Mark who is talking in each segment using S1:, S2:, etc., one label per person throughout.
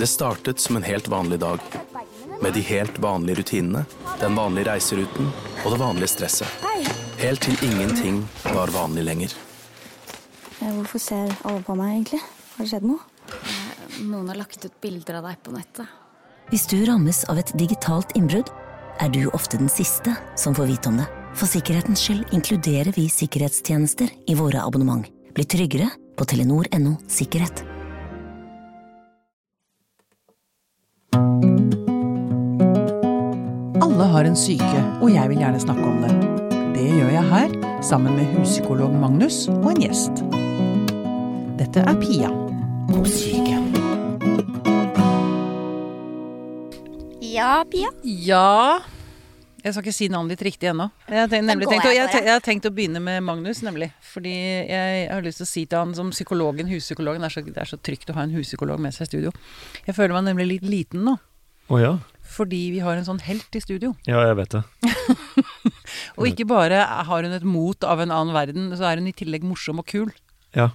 S1: Det startet som en helt vanlig dag. Med de helt vanlige rutinene, den vanlige reiseruten og det vanlige stresset. Helt til ingenting var vanlig lenger.
S2: Eh, Hvorfor ser alle på meg, egentlig? Har det skjedd noe?
S3: Noen har lagt ut bilder av deg på nettet.
S4: Hvis du rammes av et digitalt innbrudd, er du ofte den siste som får vite om det. For sikkerhetens skyld inkluderer vi sikkerhetstjenester i våre abonnement. Bli tryggere på telenor.no sikkerhet.
S5: Alle har en syke, og jeg vil gjerne snakke om det. Det gjør jeg her, sammen med huspsykolog Magnus og en gjest. Dette er Pia på syke.
S6: Ja, Pia.
S5: Ja Jeg skal ikke si navnet ditt riktig ennå. Jeg, har tenkt- tenkt tenkt å begynne med Magnus, nemlig. Fordi jeg har lyst til å si til han som psykologen, huspsykologen Det er så, det er så trygt å ha en huspsykolog med seg i studio. Jeg føler meg nemlig litt liten nå.
S7: Å ja.
S5: Fordi vi har en sånn helt i studio.
S7: Ja, jeg vet det.
S5: Og ikke bare har hun et mot av en annen verden, så er hun i tillegg morsom og kul.
S7: Ja.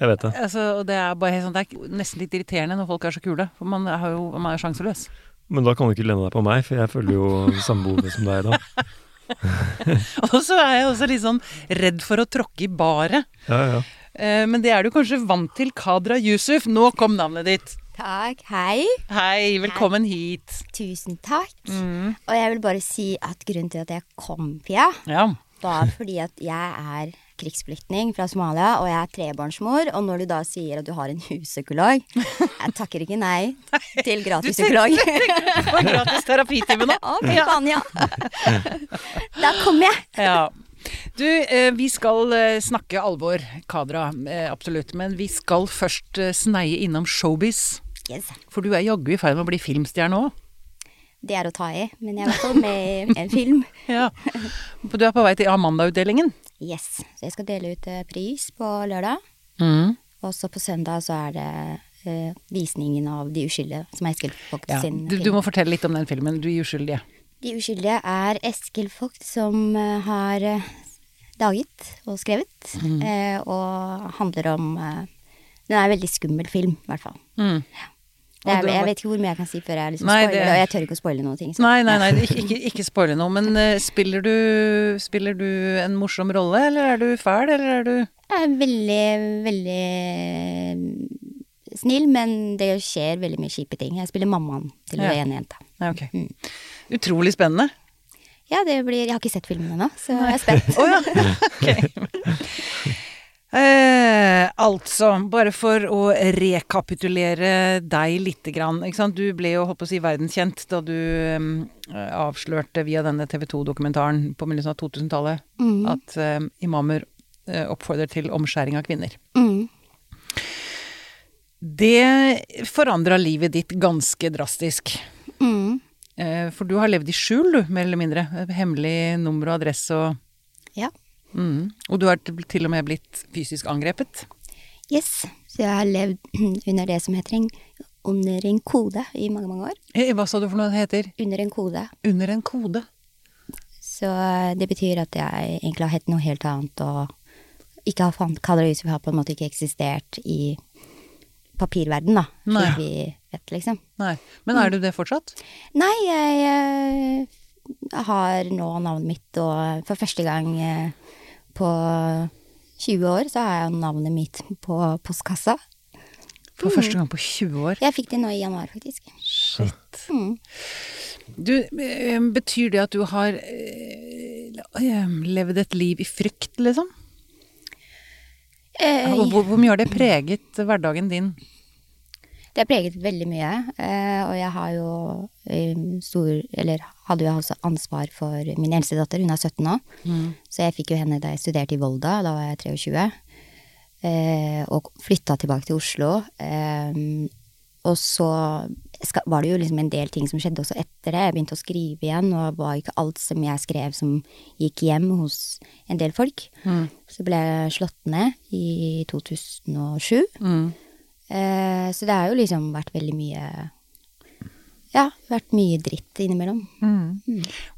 S7: Jeg vet det.
S5: Altså, og det er bare helt sånn, det er nesten litt irriterende når folk er så kule. For man er jo man er sjanseløs.
S7: Men da kan du ikke lene deg på meg, for jeg føler jo samme behovet som deg da.
S5: Og så er jeg også litt sånn redd for å tråkke i baret.
S7: Ja, ja.
S5: Eh, Men det er du kanskje vant til, Kadra Yusuf. Nå kom navnet ditt.
S6: Takk. Hei.
S5: Hei, velkommen hit.
S6: Tusen takk.
S5: Mm.
S6: Og jeg vil bare si at grunnen til at jeg kom, Pia,
S5: Ja.
S6: var fordi at jeg er krigsflyktning fra Somalia, og jeg er trebarnsmor. Og når du da sier at du har en huspsykolog Jeg takker ikke nei til gratis psykolog.
S5: tenker på gratis terapitime nå.
S6: Å, fy faen, ja. Da kommer jeg.
S5: Ja. Du, eh, vi skal eh, snakke alvor, Kadra. eh, Absolutt. Men vi skal først sneie innom showbiz.
S6: Yes.
S5: For du er jaggu i ferd med å bli filmstjerne òg.
S6: Det er å ta i, men jeg er i hvert fall med i en film.
S5: Ja. For Du er på vei til Amanda-utdelingen.
S6: Yes. Så jeg skal dele ut eh, pris på lørdag.
S5: Mm.
S6: Og så på søndag så er det uh, visningen av De uskyldige, som er Eskil Vogt
S5: Ja.
S6: sin
S5: Du, du må fortelle litt om den filmen. Du er uskyldige.
S6: De uskyldige er Eskil Vogt som uh, har laget og skrevet,
S5: Mm.
S6: og handler om Den er en veldig skummel film, i hvert fall.
S5: Mm.
S6: Det
S5: Og
S6: jeg vet ikke hvor mye jeg kan si før jeg liksom
S5: Nei,
S6: spoiler,
S5: det-
S6: og jeg tør ikke å spoile noen ting. så-
S5: Nei, nei, nei, ikke, ikke, spoile noe. Men uh, spiller, du, spiller du en morsom rolle, eller er du fæl, eller er du
S6: Jeg er veldig, veldig snill, men det skjer veldig mye kjipe ting. Jeg spiller mammaen til
S5: Ja.
S6: den ene jenta.
S5: Nei, ok.
S6: Mm.
S5: Utrolig spennende.
S6: Ja, det blir Jeg har ikke sett filmen ennå, så jeg er spent.
S5: oh, ja. Eh, altså, bare for å rekapitulere deg lite grann. Du ble jo holdt på å si verdenskjent da du eh, avslørte via denne TV 2-dokumentaren på begynnelsen av 2000-tallet
S6: Mm.
S5: at eh, imamer eh, oppfordrer til omskjæring av kvinner.
S6: Mm.
S5: Det forandra livet ditt ganske drastisk.
S6: Mm.
S5: Eh, For du har levd i skjul, du, mer eller mindre. Hemmelig nummer og adresse og
S6: Ja.
S5: Mm. Og du har til og med blitt fysisk angrepet.
S6: Yes. Så jeg har levd under det som heter en, under en kode i mange, mange år.
S5: Eh, Hva sa du for noe det heter?
S6: Under en kode.
S5: Under en kode.
S6: Så eh, det betyr at jeg egentlig har hett noe helt annet, og ikke har fant Kadra Yusuf har på en måte ikke eksistert i papirverden, da.
S5: Nei.
S6: Slik vi vet, liksom.
S5: Nei. Men er du det fortsatt?
S6: Nei, jeg jeg har nå navnet mitt, og for første gang eh, på 20 år så har jeg navnet mitt på postkassa.
S5: For første gang på 20 år.
S6: Jeg fikk det nå i januar, faktisk.
S5: Shit.
S6: Mm.
S5: Du, eh, betyr det at du har eh, levd et liv i frykt, liksom?
S6: Eh,
S5: hvor, hvor mye har det preget hverdagen din?
S6: Det har preget veldig mye, eh, og jeg har jo stor Eller hadde jo også ansvar for min eldste datter, hun er 17 nå. Så jeg fikk jo henne da jeg studerte i Volda, da var jeg 23. Eh, og flytta tilbake til Oslo. Og så var det jo liksom en del ting som skjedde også etter det. Jeg begynte å skrive igjen, og det var ikke alt som jeg skrev som gikk hjem hos en del folk. Så ble jeg slått ned i 2007.
S5: Mm.
S6: Eh, så det har jo liksom vært veldig mye Ja, vært mye dritt innimellom.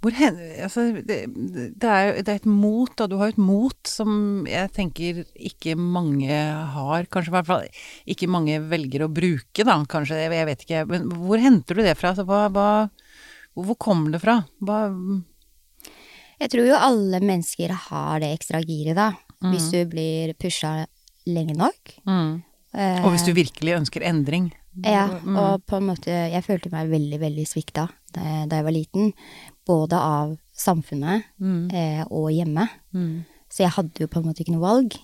S5: Hvor hen, altså, det, det, er jo det er et mot, da. Du har et mot som jeg tenker ikke mange har. Kanskje i hvert fall ikke mange velger å bruke, da. Kanskje, jeg, vet ikke. Men hvor henter du det fra? Altså, hva, hva, hvor kommer det fra? Hva
S6: Jeg tror jo alle mennesker har det ekstra giret, da. Hvis du blir pusha lenge nok. Eh,
S5: Og hvis du virkelig ønsker endring.
S6: Ja, og på en måte Jeg følte meg veldig, veldig svikta da jeg, var liten. Både av samfunnet eh, og hjemme. Så jeg hadde jo på en måte ikke noe valg.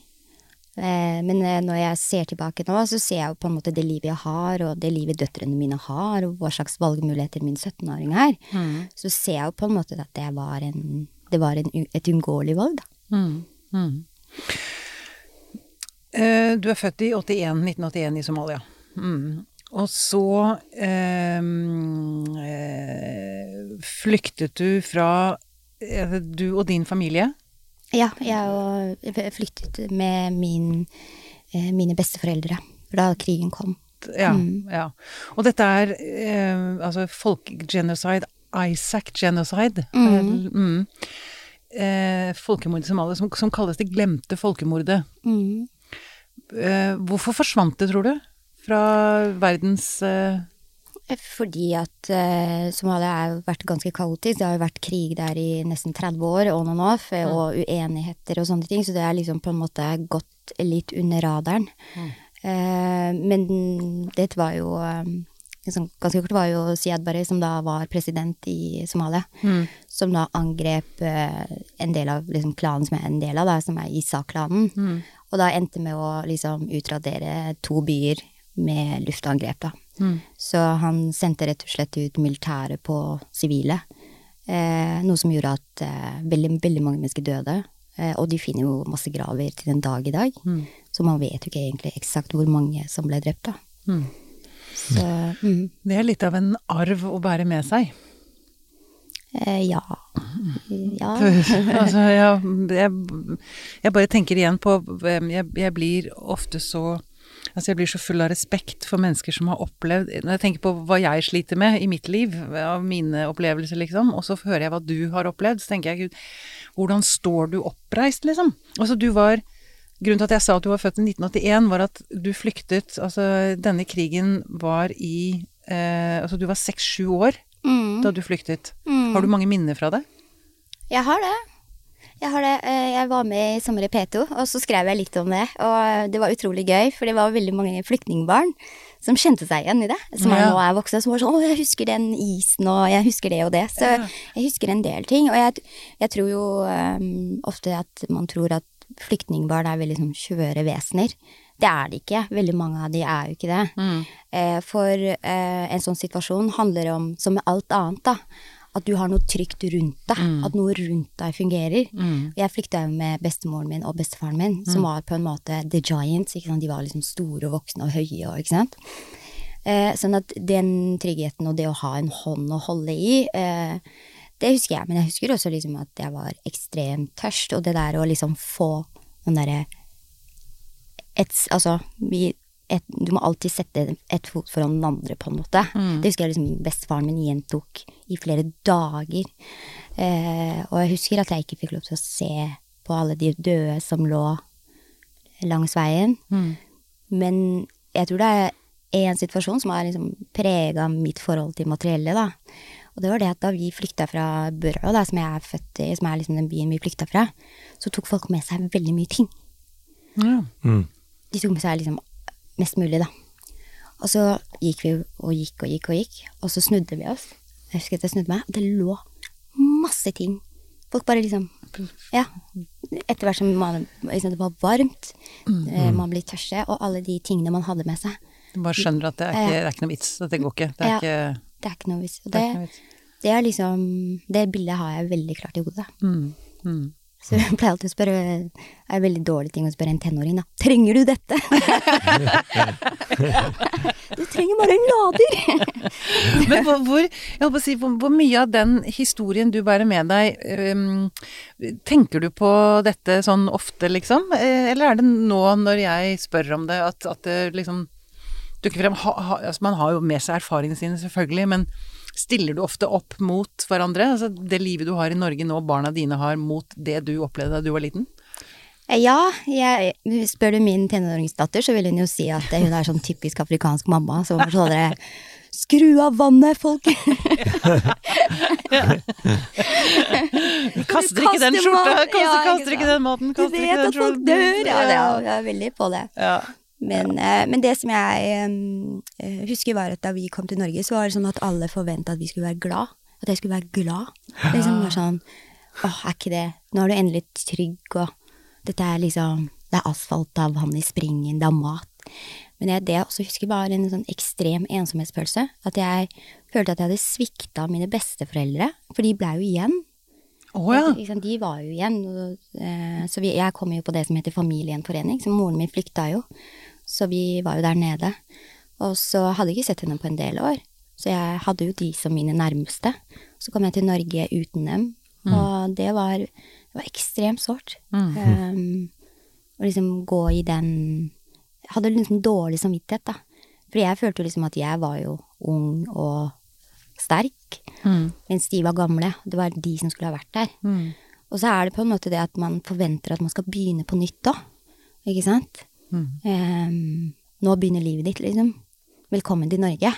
S6: Eh, men når jeg ser tilbake nå, så ser jeg jo på en måte det livet jeg har, og det livet døtrene mine har, og hva slags valgmuligheter min 17-åring har. Så ser jeg jo på en måte at det var, en, det var en, et uunngåelig valg, da.
S5: Eh, du er født i 81, 1981 i Somalia. Mm. Og så eh, eh, flyktet du fra eh, du og din familie.
S6: Ja, jeg flyktet med min, eh, mine besteforeldre da krigen kom.
S5: Ja, ja. Og dette er eh, altså folkegenocide, Isaac genocide. Mm. Eh, folkemord i Somalia, som, som kalles det glemte folkemordet.
S6: Mm.
S5: Eh, hvorfor forsvant det, tror du? Fra verdens eh,
S6: Fordi at uh, Somalia har vært ganske kaotisk. Det har jo vært krig der i nesten 30 år, on and off, mm. og uenigheter og sånne ting. Så det er liksom på en måte gått litt under radaren. Eh, men det var jo eh, liksom, Ganske kort var jo Siad Barre, som da var president i Somalia, som da angrep uh, en del av liksom, klanen som er en del av, da, som er Isak-klanen. Og da endte med å liksom utradere to byer med luftangrep, da. Så han sendte rett og slett ut militæret på sivile. Eh, noe som gjorde at eh, veldig, veldig mange mennesker døde. Eh, og de finner jo masse graver til den dag i dag. Så man vet jo ikke egentlig eksakt hvor mange som ble drept, da. Så mm,
S5: Det er litt av en arv å bære med seg.
S6: Eh, ja. Ja.
S5: altså, jeg, jeg, jeg bare tenker igjen på jeg, jeg blir ofte så Altså, jeg blir så full av respekt for mennesker som har opplevd Når jeg tenker på hva jeg sliter med i mitt liv, av mine opplevelser, liksom, og så hører jeg hva du har opplevd, så tenker jeg gud, hvordan står du oppreist, liksom? Altså, du var Grunnen til at jeg sa at du var født i 1981, var at du flyktet Altså, denne krigen var i eh, Altså, du var seks-sju år
S6: Mm.
S5: da du flyktet. Har du mange minner fra det?
S6: Jeg har det. Jeg har det. Eh, Jeg var med i Sommer i P2, og så skrev jeg litt om det. Og det var utrolig gøy, for det var veldig mange flyktningbarn som kjente seg igjen i det. Som
S5: Ja.
S6: nå er voksne, som var sånn 'Å, jeg husker den isen, og jeg husker det og det'. Så jeg husker en del ting. Og jeg, jeg tror jo um, ofte at man tror at flyktningbarn er veldig sånn skjøre vesener. Det er de ikke. Veldig mange av de er jo ikke det. Eh, for eh, en sånn situasjon handler om, som med alt annet, da, at du har noe trygt rundt deg. At noe rundt deg fungerer. Mm. Jeg flykta jo med bestemoren min og bestefaren min, som var på en måte the giants. Ikke sant? De var liksom store og voksne og høye og ikke sant. Eh, sånn at den tryggheten og det å ha en hånd å holde i, eh, det husker jeg. Men jeg husker også liksom at jeg var ekstremt tørst, og det der å liksom få den derre et, altså, vi, et, du må alltid sette et fot foran den andre, på en måte. Det husker jeg liksom bestefaren min gjentok i flere dager. Eh, og jeg husker at jeg ikke fikk lov til å se på alle de døde som lå langs veien. Men jeg tror det er en situasjon som har liksom prega mitt forhold til materiellet, da. Og det var det at da vi flykta fra Børå, da, som jeg er født i, som er liksom den byen vi flykta fra, så tok folk med seg veldig mye ting.
S5: Ja.
S6: De tok med seg liksom mest mulig, da. Og så gikk vi og gikk og gikk og gikk, og så snudde vi oss. Jeg husker at jeg snudde meg, og det lå masse ting. Folk bare liksom Ja. Etter hvert som man, liksom, det var varmt, mm. man blir tørste, og alle de tingene man hadde med seg.
S5: Du bare skjønner at det er ikke, det er ikke noe vits. Dette går ikke. Det er
S6: Ja.
S5: ikke,
S6: Det er ikke noe vits. Og
S5: det er ikke noe vits.
S6: det er liksom Det bildet har jeg veldig klart i hodet.
S5: Mm. Mm.
S6: Så jeg pleier alltid å spørre Det er en veldig dårlig ting å spørre en tenåring, da. Trenger du dette? du trenger bare en lader!
S5: Men hvor, hvor, si, hvor, hvor mye av den historien du bærer med deg, um, tenker du på dette sånn ofte, liksom? Eh, Eller er det nå når jeg spør om det, at, at det liksom dukker frem. Ha, ha, altså man har jo med seg erfaringene sine, selvfølgelig, men stiller du ofte opp mot hverandre? Altså det livet du har i Norge nå, barna dine har, mot det du opplevde da du var liten?
S6: Eh, Ja, jeg, spør du min tenåringsdatter, så vil hun jo si at hun er sånn typisk afrikansk mamma som var sånn Skru av vannet, folk!
S5: Kaster ikke den skjorta, kaster,
S6: Ja,
S5: kaster ikke den maten,
S6: Du
S5: kaster ikke
S6: vet
S5: den
S6: at folk dør! Ja, det er, jeg er veldig på det.
S5: Ja.
S6: Men, ja. men det som jeg um, husker var at da vi kom til Norge, så var det sånn at alle forventa at vi skulle være glad. At jeg skulle være glad. Det liksom var sånn Åh, er ikke det Nå er du endelig trygg, og dette er liksom Det er asfalt, det er vann i springen, det er mat. Men jeg, det jeg også husker, var en sånn ekstrem ensomhetsfølelse. At jeg følte at jeg hadde svikta mine besteforeldre, for de blei jo igjen.
S5: Å ja.
S6: Sant, De var jo igjen. Og, eh, så vi, jeg kom jo på det som heter familiegjenforening, så moren min flykta jo. Så vi var jo der nede. Og så hadde jeg ikke sett henne på en del år. Så jeg hadde jo de som mine nærmeste. Så kom jeg til Norge uten dem, og det var, det var ekstremt sårt. Um, å liksom gå i den Jeg hadde liksom dårlig samvittighet, da. Fordi jeg følte jo liksom at jeg var jo ung og sterk, mens de var gamle. Det var de som skulle ha vært der. Og så er det på en måte det at man forventer at man skal begynne på nytt da. ikke sant? Em, nå begynner livet ditt, liksom. Velkommen til Norge.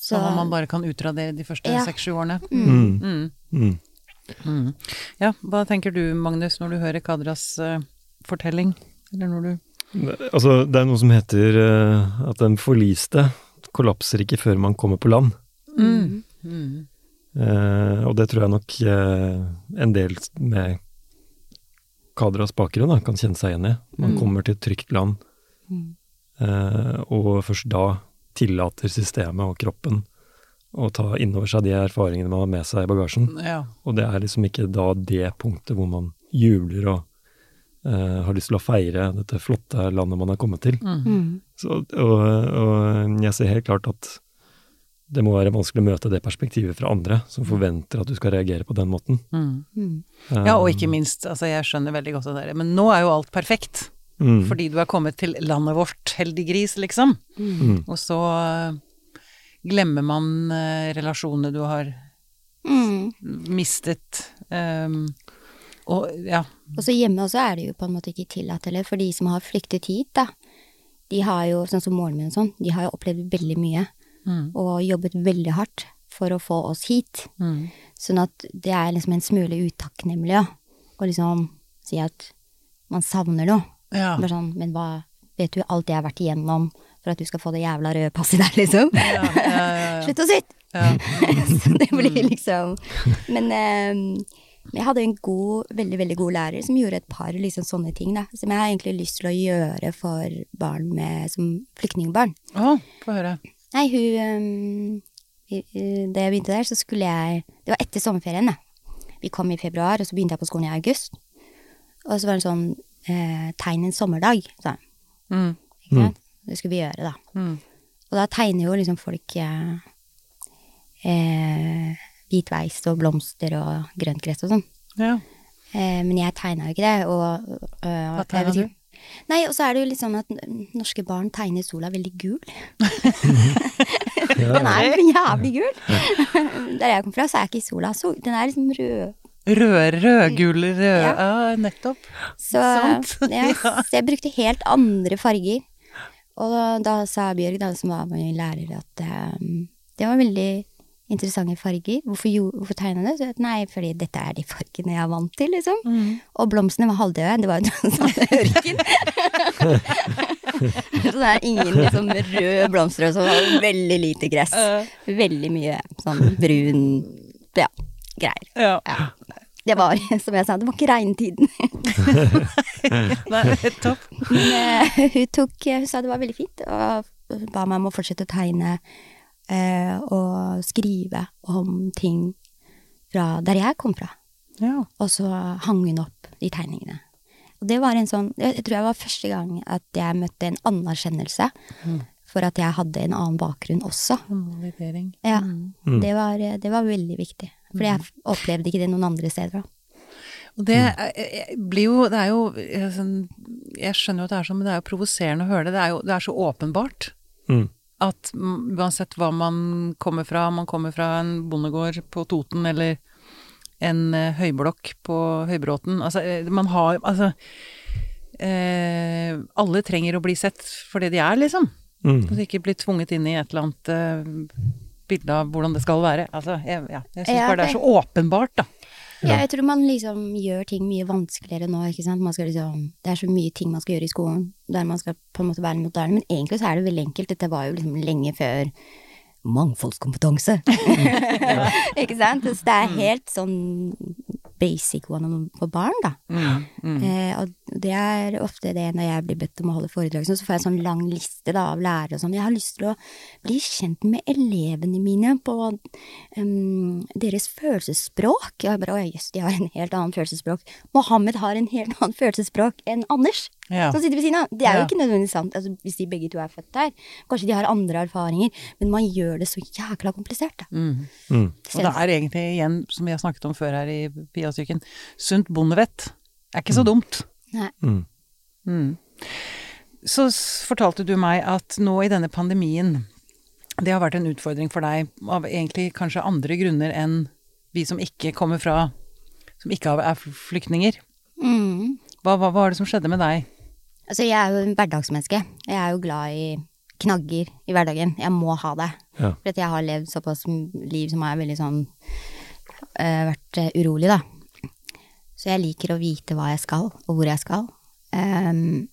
S6: Så
S5: Sånn man bare kan utradere de første
S6: Ja.
S5: seks-sju årene.
S7: Mm.
S5: Mm.
S7: Mm.
S5: Mm. Ja, hva tenker du, Magnus, når du hører Kadras uh, fortelling? Eller når du
S7: Altså, det er noe som heter uh, at den forliste kollapser ikke før man kommer på land.
S5: Mm. Mm.
S7: Eh, og det tror jeg nok eh, en del med Kadras bakgrunn da, kan kjenne seg igjen i. Man
S5: Mm.
S7: kommer til et trygt land,
S6: Mm.
S7: eh, og først da tillater systemet og kroppen å ta innover seg de erfaringene man har med seg i bagasjen.
S5: Ja.
S7: Og det er liksom ikke da det punktet hvor man jubler og eh, har lyst til å feire dette flotte landet man har kommet til.
S5: Mm.
S6: Mm.
S7: Så, og, og jeg ser helt klart at det må være vanskelig å møte det perspektivet fra andre, som forventer at du skal reagere på den måten.
S5: Mm.
S6: Mm.
S5: Ja, og ikke minst, altså jeg skjønner veldig godt det der, men nå er jo alt perfekt.
S7: mm,
S5: Fordi du er kommet til landet vårt, heldig gris, liksom.
S7: mm,
S5: Og så eh, glemmer man eh, relasjonene du har
S6: Mm.
S5: mistet. Um, og ja.
S6: Og så hjemme også er det jo på en måte ikke tillatt heller, for de som har flyktet hit, da. De har jo, sånn som moren min og sånn, de har jo opplevd veldig mye.
S5: Mm.
S6: Og jobbet veldig hardt for å få oss hit.
S5: Mm.
S6: Sånn at det er liksom en smule utakknemlig. Å liksom si at man savner noe.
S5: Ja.
S6: Bare sånn, men hva Vet du alt jeg har vært igjennom for at du skal få det jævla røde passet der, liksom?
S5: Ja, ja, ja, ja.
S6: Slutt å sitte!
S5: Ja.
S6: så det blir liksom Men um, jeg hadde en god, veldig, veldig god lærer som gjorde et par liksom sånne ting, da. Som jeg har egentlig lyst til å gjøre for barn med, som flyktningbarn.
S5: Å, få høre.
S6: Nei, hun eh, i- Da jeg begynte der, så skulle jeg Det var etter sommerferien, da. Vi kom i februar, og så begynte jeg på skolen i august. Og så var det sånn eh, Tegn en sommerdag, sa han.
S5: Mm.
S6: Ikke
S7: Mm.
S6: sant? Det skulle vi gjøre, da.
S5: Mm.
S6: Og da tegner jo liksom folk eh, eh, hvitveis og blomster og grøntgress og sånn.
S5: Ja.
S6: Eh, men jeg tegna jo ikke det. Og, øh,
S5: Hva
S6: jeg
S5: tegna du?
S6: Nei, og så er det jo litt sånn at norske barn tegner sola veldig gul. Den er jævlig gul. Der jeg kom fra, så er ikke sola så Den er liksom rød.
S5: Rød, rødgul, rød
S6: Ja.
S5: Ja, nettopp.
S6: Så, Ja. så jeg brukte helt andre farger. Og da, da sa Bjørg, da, som var min lærer, at um, det var veldig interessante farger. Hvorfor, hvorfor tegna du det? Nei, fordi dette er de fargene jeg er vant til, liksom.
S5: Mm.
S6: Og blomstene var halvdøde. Det var jo sånn ørken. så det er ingen liksom, røde blomster og sånn, veldig lite gress. Veldig mye sånn brun ja, greier.
S5: Ja.
S6: Ja. Det var, som jeg sa, det var ikke regntiden.
S5: Nei, topp.
S6: Men eh, hun tok Hun sa det var veldig fint, og ba meg om å fortsette å tegne og skrive om ting fra der jeg kom fra.
S5: Ja.
S6: Og så hang hun opp de tegningene. Og det var en sånn Jeg tror jeg var første gang at jeg møtte en anerkjennelse for at jeg hadde en annen bakgrunn også.
S5: Mm.
S6: Ja.
S7: Mm.
S6: Det, var, det var veldig viktig. For jeg opplevde ikke det noen andre steder. da.
S5: Og det blir jo Det er jo eh, sånn Jeg skjønner jo at det er sånn, men det er jo provoserende å høre det. Det er jo det er så åpenbart.
S7: Mm.
S5: At uansett hva man kommer fra, om man kommer fra en bondegård på Toten eller en eh, høyblokk på Høybråten Altså, eh, man har Altså eh, Alle trenger å bli sett for det de er, liksom.
S7: Mm.
S5: Så ikke bli tvunget inn i et eller annet eh, bilde av hvordan det skal være. Altså, jeg, ja, jeg syns bare det er så åpenbart, da.
S6: Ja, jeg tror man liksom gjør ting mye vanskeligere nå, ikke sant. Man skal liksom, det er så mye ting man skal gjøre i skolen, der man skal på en måte være moderne. Men egentlig så er det veldig enkelt. Dette var jo liksom lenge før mangfoldskompetanse. ikke sant? Så det er helt sånn basic one for barn, da.
S5: Mm, mm.
S6: Eh, og det er ofte det når jeg blir bedt om å holde foredrag, så får jeg en sånn lang liste da, av lærere og sånn. Jeg har lyst til å bli kjent med elevene mine på um, deres følelsesspråk. Og jeg bare å jøss, de har en helt annen følelsesspråk. Mohammed har en helt annen følelsesspråk enn Anders,
S5: Ja.
S6: som sitter ved siden av. Det er jo ikke nødvendigvis sant, altså, hvis de begge to er født der. Kanskje de har andre erfaringer, men man gjør det så jækla komplisert, da.
S5: Mm.
S7: Mm.
S5: Og det er egentlig igjen, som vi har snakket om før her i Piasyken, sunt bondevett er ikke så dumt.
S6: Nei.
S7: Mm.
S5: Mm. Så fortalte du meg at nå i denne pandemien, det har vært en utfordring for deg av egentlig kanskje andre grunner enn vi som ikke kommer fra Som ikke er flyktninger.
S6: Mm.
S5: Hva, hva var det som skjedde med deg?
S6: Altså, jeg er jo en hverdagsmenneske. Jeg er jo glad i knagger i hverdagen. Jeg må ha det.
S7: Ja.
S6: For at jeg har levd såpass liv som er veldig sånn uh, Vært eh, urolig, da. Så jeg liker å vite hva jeg skal, og hvor jeg skal. Um,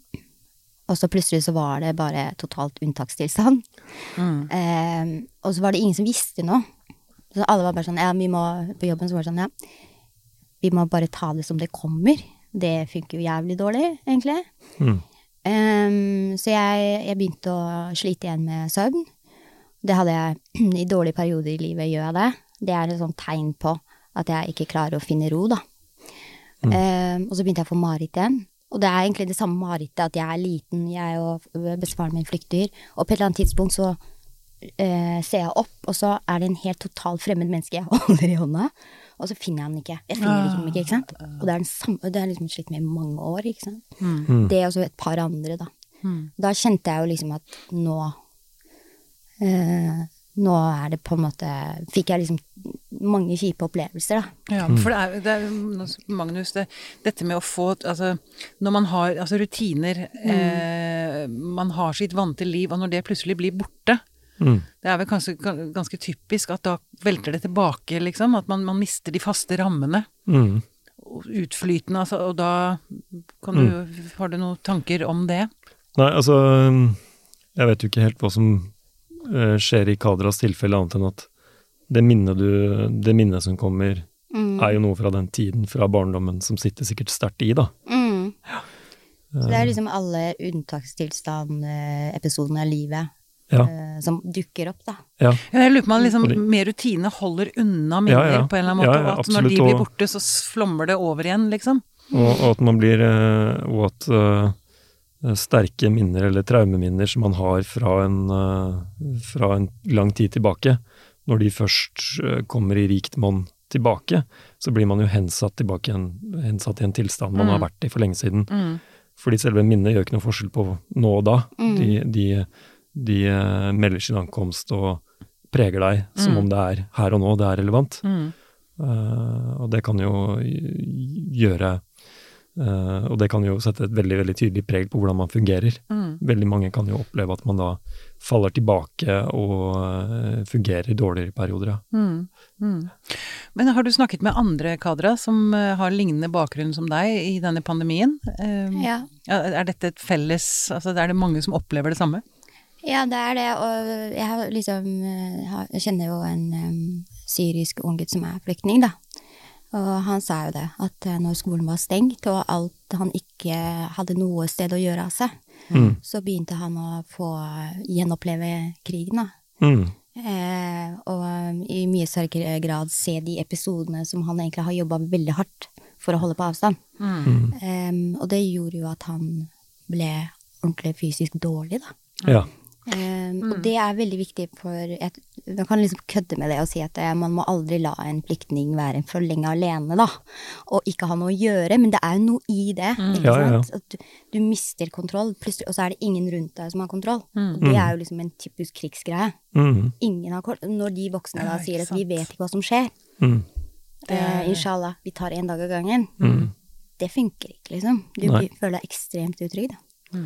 S6: og så plutselig så var det bare totalt unntakstilstand.
S5: Mm.
S6: Um, og så var det ingen som visste noe. Så alle var bare sånn Ja, vi må På jobben så var det sånn, ja. Vi må bare ta det som det kommer. Det funker jo jævlig dårlig, egentlig.
S7: Mm.
S6: Um, så jeg, jeg begynte å slite igjen med søvn. Det hadde jeg i dårlige perioder i livet, gjør jeg det. Det er et sånt tegn på at jeg ikke klarer å finne ro, da. Ehm, og så begynte jeg å få mareritt igjen. Og det er egentlig det samme marerittet, at jeg er liten, jeg og bestefaren min flykter, og på et eller annet tidspunkt så uh, ser jeg opp, og så er det en helt totalt fremmed menneske jeg holder i hånda, og så finner jeg den ikke. Jeg finner liksom ikke, ikke sant. Og det er den samme, det har jeg liksom slitt med i mange år, ikke sant.
S7: Mm.
S6: Det og så et par andre, da.
S5: Mm.
S6: Da kjente jeg jo liksom at nå eh, Nå er det på en måte Fikk jeg liksom mange kjipe opplevelser, da.
S5: Ja, for det er, det er Magnus, det, dette med å få Altså, når man har altså rutiner eh, Man har sitt vante liv, og når det plutselig blir borte
S7: Mm.
S5: Det er vel kanskje ganske typisk at da velter det tilbake, liksom. At man, man mister de faste rammene.
S7: Mm.
S5: Utflytende, altså. Og da kan du Har du noen tanker om det?
S7: Nei, altså Jeg vet jo ikke helt hva som eh, skjer i Kadras tilfelle, annet enn at det minnet, du, det minnet som kommer,
S6: Mm.
S7: er jo noe fra den tiden, fra barndommen, som sitter sikkert sterkt i, da.
S6: Mm. Så det er liksom alle unntakstilstand-episodene av livet
S7: Ja.
S6: uh, som dukker opp, da.
S7: Ja.
S5: Ja, Jeg lurer på om man liksom mer rutine holder unna minner
S7: Ja, ja.
S5: på en eller annen måte,
S7: Ja, ja,
S5: og at når de blir borte, så flommer det over igjen, liksom.
S7: Og, og at man blir eh, Og at uh, sterke minner, eller traumeminner, som man har fra en, uh, fra en lang tid tilbake, når de først kommer i rikt monn tilbake, så blir man jo hensatt tilbake igjen, hensatt i en tilstand man har
S5: Mm.
S7: vært i for lenge siden.
S5: Mm.
S7: Fordi selve minnet gjør ikke noe forskjell på nå og da.
S6: Mm.
S7: De, de, de eh, melder sin ankomst og preger deg som
S5: Mm.
S7: om det er her og nå det er relevant.
S5: Mm.
S7: Uh, og det kan jo gjøre uh, Og det kan jo sette et veldig veldig tydelig preg på hvordan man fungerer.
S5: Mm.
S7: Veldig mange kan jo oppleve at man da faller tilbake og uh, fungerer dårligere i perioder. Ja.
S5: Mm. Mm. Men har du snakket med andre kadra som har lignende bakgrunn som deg i denne pandemien?
S6: Ja.
S5: ja, Er dette et felles Altså er det mange som opplever det samme?
S6: Ja, det er det, og jeg har liksom eh, Jeg kjenner jo en um, syrisk unggutt som er flyktning, da. Og han sa jo det, at eh, når skolen var stengt, og alt han ikke hadde noe sted å gjøre av seg,
S7: Mm.
S6: så begynte han å få gjenoppleve krigen, da.
S7: Mm.
S6: Eh, og um, i mye sterkere grad se de episodene som han egentlig har jobba veldig hardt for å holde på avstand.
S5: Mm.
S6: Eh, og det gjorde jo at han ble ordentlig fysisk dårlig, da.
S7: Ja.
S6: Um, Og det er veldig viktig for et, Man kan liksom kødde med det og si at eh, man må aldri la en flyktning være for lenge alene, da. Og ikke ha noe å gjøre, men det er jo noe i det. Ikke
S7: Ja, ja, ja.
S6: At du, du mister kontroll, og så er det ingen rundt deg som har kontroll. Og det er jo liksom en typisk krigsgreie.
S7: Mm.
S6: Ingen har kontroll. Når de voksne da sier at vi vet ikke hva som skjer,
S7: Mm.
S6: eh, inshallah, vi tar en dag av gangen,
S7: Mm.
S6: det funker ikke, liksom. Du
S7: Nei.
S6: føler deg ekstremt utrygg, da.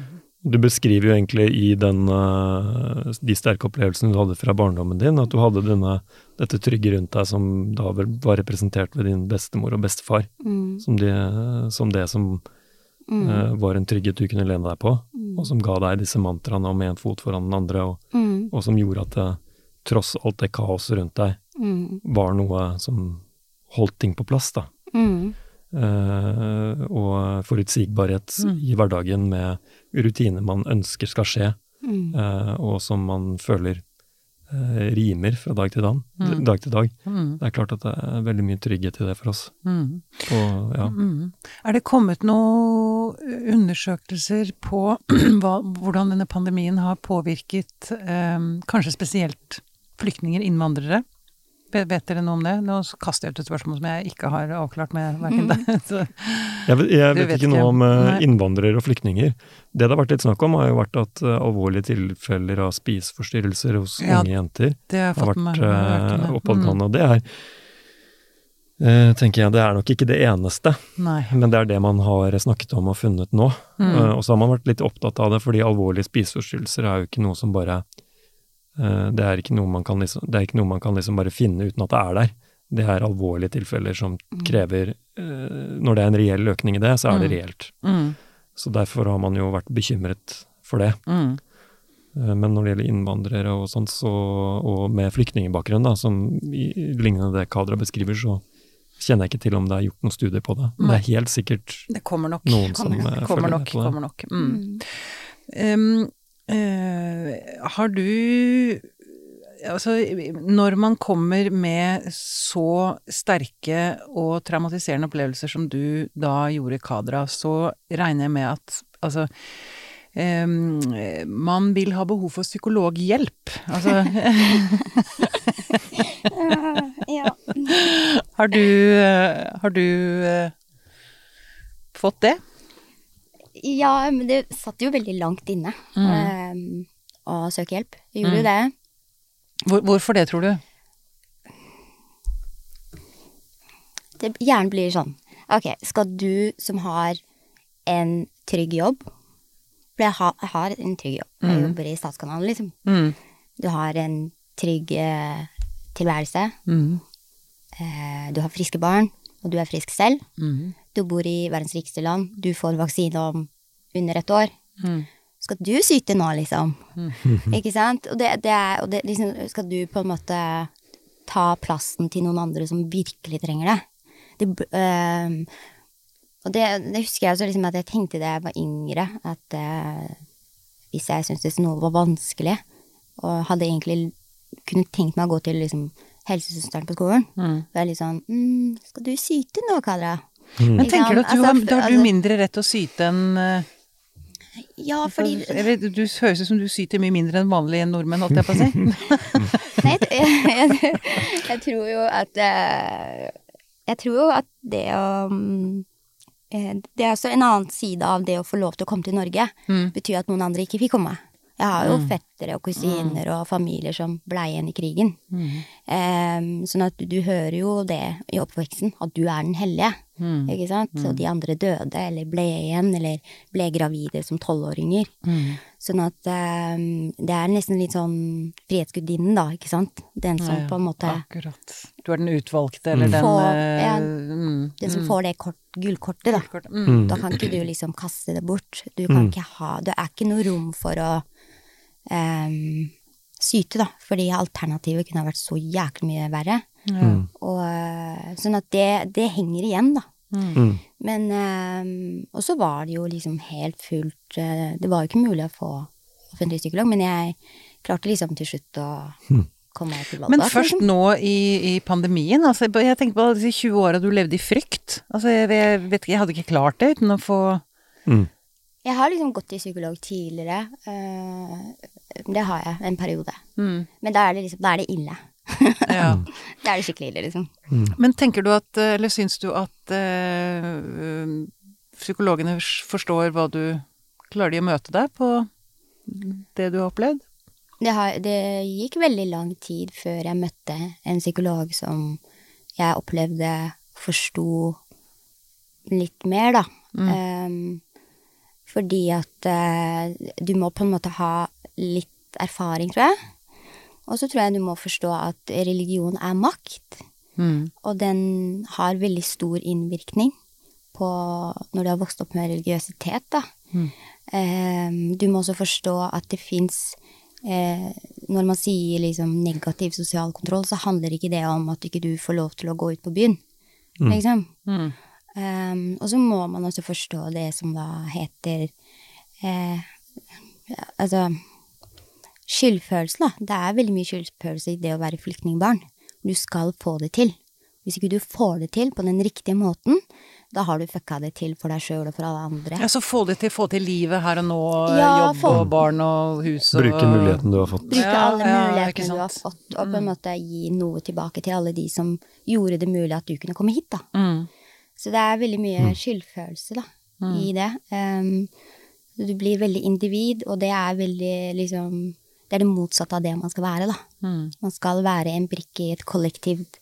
S7: Du beskriver jo egentlig i den, eh, de sterke opplevelsene du hadde fra barndommen din, at du hadde denne, dette trygge rundt deg som da var representert ved din bestemor og bestefar,
S6: Mm.
S7: som, de, som det som eh, var en trygghet du kunne lene deg på, og som ga deg disse mantraene om én fot foran den andre, og,
S6: Mm.
S7: og som gjorde at det, tross alt det kaoset rundt deg,
S6: Mm.
S7: var noe som holdt ting på plass, da.
S6: Mm.
S7: Eh, og forutsigbarhet i hverdagen med rutiner man ønsker skal skje,
S6: Mm.
S7: eh, og som man føler eh, rimer fra dag til dag. dag, til dag.
S5: Mm.
S7: Det er klart at det er veldig mye trygghet i det for oss.
S5: Mm.
S7: Og ja,
S5: Mm. Er det kommet noen undersøkelser på hva, hvordan denne pandemien har påvirket eh, kanskje spesielt flyktninger, innvandrere? Vet dere noe om det? Nå kaster jeg ut et spørsmål som jeg ikke har avklart med verken deg. Så,
S7: jeg, vet- jeg vet
S5: vet
S7: ikke noe om eh,
S5: Nei.
S7: innvandrere og flyktninger. Det det har vært litt snakk om, har jo vært at eh, alvorlige tilfeller av spiseforstyrrelser hos
S5: Ja,
S7: unge jenter
S5: det har
S7: har vært
S5: hørt
S7: eh,
S5: det.
S7: Og det er, eh, tenker jeg, det er nok ikke det eneste.
S5: Mm, Nei.
S7: Men det er det man har snakket om og funnet nå.
S5: Mm.
S7: Og så har man vært litt opptatt av det, fordi alvorlige spiseforstyrrelser er jo ikke noe som bare det, er ikke noe man kan liksom, det noe man kan liksom bare finne uten at det er der. Det er alvorlige tilfeller som krever eh, Når det er en reell økning i det, så er det
S5: Mm.
S7: reelt.
S5: Mm.
S7: Så derfor har man jo vært bekymret for det.
S5: Mm.
S7: Eh, Men når det gjelder innvandrere og sånt, så, og med flyktningbakgrunn, da, som i, lignende det Kadra beskriver, så kjenner jeg ikke til om det er gjort noen studier på det. Mm. det er helt sikkert
S5: Det
S7: noen som
S6: det
S7: eh,
S5: Kommer
S7: følger
S5: nok.
S7: med på det.
S5: Kommer nok. Mm.
S6: Mm.
S5: Um, eh, har du Altså, når man kommer med så sterke og traumatiserende opplevelser som du da gjorde, i Kadra, så regner jeg med at altså Um, man vil ha behov for psykologhjelp. Altså
S6: ja.
S5: Har du eh, Har du uh, fått det?
S6: Ja, men det satt jo veldig langt inne um, å søke hjelp. Jeg gjorde jo det.
S5: Hvor, hvorfor det, tror du?
S6: det gjerne blir sånn Ok, skal du som har en trygg jobb For jeg har, jeg har en trygg jobb. Jeg jobber i Statskanalen, liksom.
S5: Mm.
S6: Du har en trygg eh, tilværelse.
S5: Mm.
S6: Eh, du har friske barn, og du er frisk selv.
S5: Mm.
S6: Du bor i verdens rikeste land. Du får vaksine om under et år.
S5: Mm.
S6: Skal du syte nå, liksom? Ikke sant? Og, det, det er, og det, liksom, skal du på en måte ta plassen til noen andre som virkelig trenger det? det øh, og det, det husker jeg også liksom at jeg tenkte da jeg var yngre, at øh, hvis jeg syntes noe var vanskelig, og hadde egentlig kunne tenkt meg å gå til liksom, helsesøsteren på skolen,
S5: Mm.
S6: så er jeg litt sånn mm, Skal du syte nå, Kadra?
S5: Men tenker du at du,
S6: Altså,
S5: har, da har du
S6: altså-
S5: mindre rett til å syte enn eh,
S6: Ja, fordi
S5: Eller du høres ut som du syter mye mindre enn vanlige nordmenn, holdt jeg på å si.
S6: Nei, jeg, jeg, jeg tror jo at eh, Jeg tror jo at det å eh, Det er også en annen side av det å få lov til å komme til Norge.
S5: Mm.
S6: Betyr at noen andre ikke fikk komme. Jeg har jo fettere og kusiner og familier som ble igjen i krigen.
S5: Mm.
S6: Um, sånn at du, du hører jo det i oppveksten, at du er den hellige.
S5: Mm.
S6: Ikke sant? Og de andre døde, eller ble igjen, eller ble gravide som tolvåringer.
S5: Mm.
S6: Sånn at um, det er nesten litt sånn Frihetsgudinnen, da, ikke sant? Den som
S5: Ja, ja.
S6: på en måte
S5: Akkurat. Du er den utvalgte, eller
S7: Mm.
S5: den
S6: Få-
S5: eh,
S6: ja,
S5: mm,
S6: Den som
S5: mm.
S6: får det kort, gullkortet, da.
S5: Gullkortet. Mm.
S6: Da kan ikke du liksom kaste det bort. Du kan
S7: Mm.
S6: ikke ha Det er ikke noe rom for å em, syte, da. Fordi alternativet kunne ha vært så jæklig mye verre.
S5: Mm.
S6: Og, eh, sånn at det, det henger igjen, da.
S7: Mm.
S6: Men em, Og så var det jo liksom helt fullt eh, Det var jo ikke mulig å få offentlig psykolog, men jeg klarte liksom til slutt å komme meg til valget.
S5: Men først nå i, i pandemien, altså jeg tenker på disse 20 åra du levde i frykt. Altså jeg, jeg vet ikke, jeg hadde ikke klart det uten å få
S7: Mm.
S6: Jeg har liksom gått til psykolog tidligere. eh, det har jeg en periode.
S5: Mm.
S6: Men da er det liksom, da er det ille.
S5: Ja.
S6: Da er det skikkelig ille, liksom.
S5: Men tenker du at, eh, eller syns du at eh, eh, psykologene forstår hva du Klarer de å møte deg på det du har opplevd?
S6: Det, har, det gikk veldig lang tid før jeg møtte en psykolog som jeg opplevde forsto litt mer, da. Um, fordi at eh, du må på en måte ha litt erfaring, tror jeg. Og så tror jeg du må forstå at religion er makt.
S5: Mm.
S6: Og den har veldig stor innvirkning på når du har vokst opp med religiøsitet, da. Eh, du må også forstå at det fins eh, Når man sier liksom negativ sosial kontroll, så handler ikke det om at ikke du får lov til å gå ut på byen, liksom.
S5: Mm.
S6: Um, og så må man også forstå det som da heter eh, Altså skyldfølelse, da. Det er veldig mye skyldfølelse i det å være flyktningbarn. Du skal få det til. Hvis ikke du får det til på den riktige måten, da har du fucka det til for deg sjøl og for alle andre.
S5: Ja, så få det til, få til livet her og nå,
S6: Ja,
S5: jobb
S6: få-
S5: og barn og hus og
S7: Bruke muligheten du har fått.
S6: Bruke alle
S5: ja,
S6: mulighetene du har fått, og på en måte gi noe tilbake til alle de som gjorde det mulig at du kunne komme hit, da.
S5: Mm.
S6: Så det er veldig mye skyldfølelse, da, i det. Um, du blir veldig individ, og det er veldig liksom Det er det motsatte av det man skal være, da.
S5: Mm.
S6: Man skal være en brikke i et kollektivt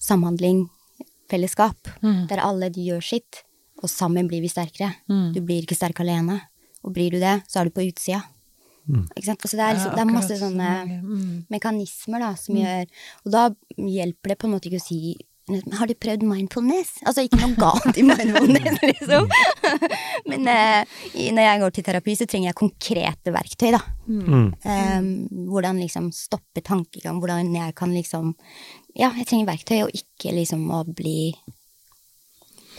S6: samhandling, fellesskap,
S5: Mm.
S6: der alle gjør sitt, og sammen blir vi sterkere.
S5: Mm.
S6: Du blir ikke sterk alene, og blir du det, så er du på utsida. Sant? Så det er, liksom, det er masse sånne
S5: Mm.
S6: mekanismer da, som gjør Og da hjelper det på en måte ikke å si "Men har du prøvd mindfulness? Altså ikke noe galt i mindfulness, liksom. Men eh, når jeg går til terapi, så trenger jeg konkrete verktøy, da.
S7: Mm.
S6: Um, hvordan liksom stoppe tankegang, hvordan jeg kan liksom Ja, jeg trenger verktøy, og ikke liksom å bli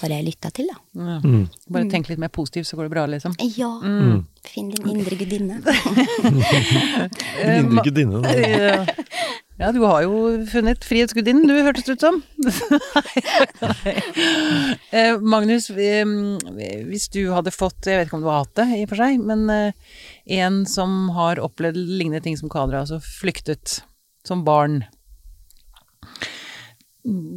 S6: bare lytta til, da.
S5: Ja.
S7: Mm.
S5: Bare tenk litt mer positivt, så går det bra, liksom.
S6: Ja.
S7: Mm.
S6: Finn din indre gudinne.
S7: din indre gudinne. da.
S5: Ja. ja, du har jo funnet Frihetsgudinnen, du, hørtes det ut som. Eh, Magnus, eh, hvis du hadde fått, jeg vet ikke om du har hatt det i og for seg, men eh, en som har opplevd lignende ting som Kadra, altså flyktet som barn,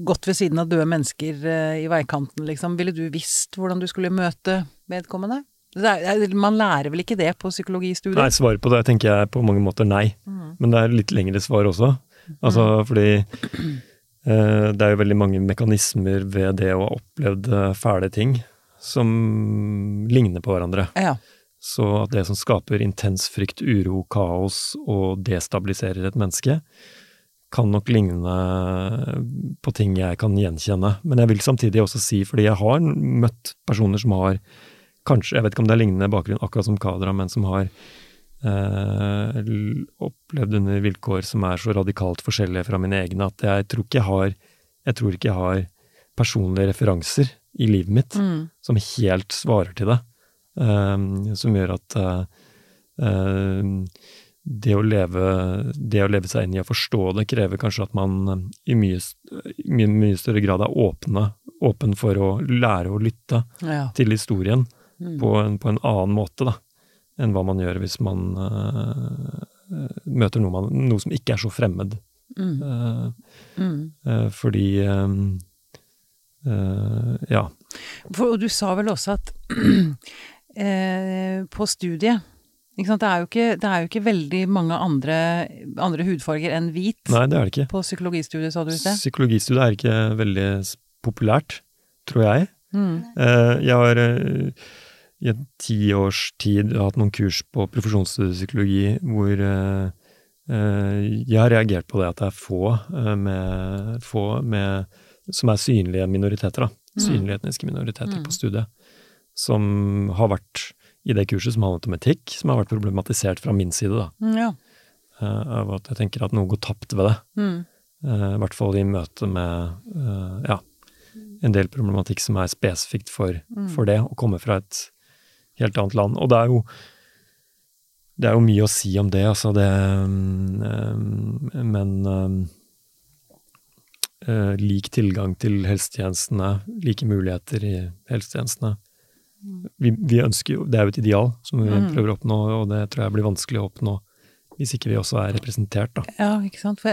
S5: gått ved siden av døde mennesker eh, i veikanten, liksom, ville du visst hvordan du skulle møte vedkommende? Er, man lærer vel ikke det på psykologistudiet?
S7: Nei, svaret på det tenker jeg på mange måter nei. Men det er litt lengre svar også. Altså fordi eh, det er jo veldig mange mekanismer ved det å ha opplevd eh, fæle ting som ligner på hverandre.
S5: Ja.
S7: Så at det som skaper intens frykt, uro, kaos og destabiliserer et menneske, kan nok ligne på ting jeg kan gjenkjenne. Men jeg vil samtidig også si, fordi jeg har møtt personer som har kanskje, jeg vet ikke om det er lignende bakgrunn akkurat som Kadra, men som har eh, opplevd under vilkår som er så radikalt forskjellige fra mine egne at jeg tror ikke jeg har, jeg tror ikke jeg har personlige referanser i livet mitt
S5: Mm.
S7: som helt svarer til det. eh, som gjør at eh, eh, det å, leve, det å leve seg inn i å forstå det, krever kanskje at man i mye, mye, mye større grad er åpne, åpen for å lære å lytte
S5: Ja.
S7: til historien
S5: Mm.
S7: på, en, på en annen måte da, enn hva man gjør hvis man eh, møter noe, man, noe som ikke er så fremmed.
S5: Mm.
S7: Uh,
S5: Mm.
S7: eh, fordi Ja.
S5: For, og du sa vel også at på studiet? Det, er ikke, det er jo ikke veldig mange andre, andre hudfarger enn hvit
S7: Nei, det er det ikke.
S5: på psykologistudiet, sa du i sted.
S7: Psykologistudiet er ikke veldig populært, tror jeg.
S5: Mm.
S7: Jeg har i en tiårs tid hatt noen kurs på profesjonspsykologi hvor eh, jeg har reagert på det at det er få, eh, med, få med, som er synlige minoriteter, da. Synlige etniske minoriteter på studiet. Som har vært i det kurset som handlet om etikk, som har vært problematisert fra min side, da.
S5: Mm, Ja.
S7: Eh, av at jeg tenker at noe går tapt ved det.
S5: Mm.
S7: I hvert fall i møte med ja, en del problematikk som er spesifikt for, for det, å komme fra et helt annet land. Og det er jo det er jo mye å si om det, altså det eh, Men eh, eh, lik tilgang til helsetjenestene, like muligheter i helsetjenestene, vi, vi ønsker jo Det er jo et ideal som vi
S5: Mm.
S7: prøver å oppnå, og det tror jeg blir vanskelig å oppnå hvis ikke vi også er representert, da.
S5: Ja, ikke sant. For,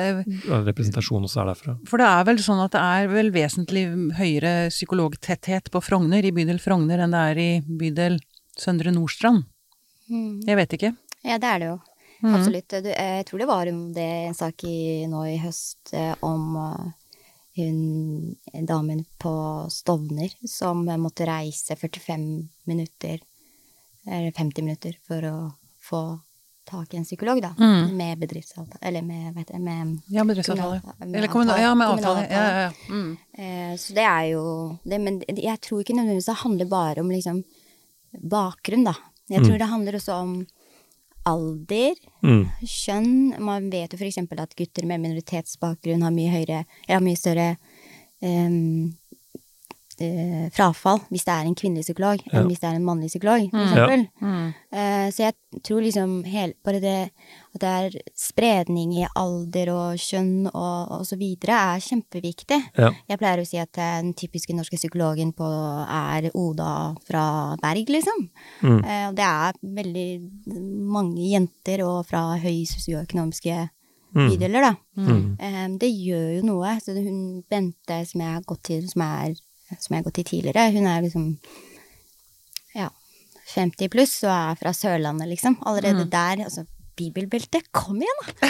S7: Representasjon også er derfra.
S5: for det er vel sånn at det er vel vesentlig høyere psykologtetthet på Frogner, i bydel Frogner, enn det er i bydel Søndre Nordstrand.
S6: Mm.
S5: Jeg vet ikke.
S6: Ja, det er det jo.
S5: Mm.
S6: Absolutt. Du, eh, jeg tror det var om det en sak i, nå i høst eh, om eh, hun damen på Stovner som måtte reise 45 minutter, eller 50 minutter, for å få tak i en psykolog, da.
S5: Mm.
S6: Med bedriftsavtale, eller med, vet jeg, med
S5: Ja, bedriftsavtale.
S6: med
S5: Eller kommunal, ja, med avtale. Ja, ja, ja. Mm.
S6: Eh, så det er jo det, Men jeg tror ikke nødvendigvis det handler bare om liksom bakgrunn, da. Jeg tror det handler også om alder,
S7: Mm.
S6: kjønn. Man vet jo eksempel at gutter med minoritetsbakgrunn har mye høyere, eller har mye større em, eh, frafall hvis det er en kvinnelig psykolog,
S7: Ja.
S6: enn hvis det er en mannlig psykolog, for
S5: Mm.
S6: eksempel.
S5: Mm.
S6: Eh, så jeg tror liksom hel, bare det at det er spredning i alder og kjønn og, og så videre, er kjempeviktig.
S7: Ja.
S6: Jeg pleier å si at eh, den typiske norske psykologen på, er Oda fra Berg, liksom.
S7: Mm.
S6: uh, og det er veldig mange jenter og fra høy sosioøkonomiske
S7: Mm.
S6: bydeler, da.
S7: Mm.
S6: Um, det gjør jo noe. Så hun Bente, som jeg har gått til, som, er, som jeg har gått i tidligere, hun er liksom ja, 50 pluss og er fra Sørlandet, liksom. Allerede der. Altså, bibelbelte, kom igjen, da!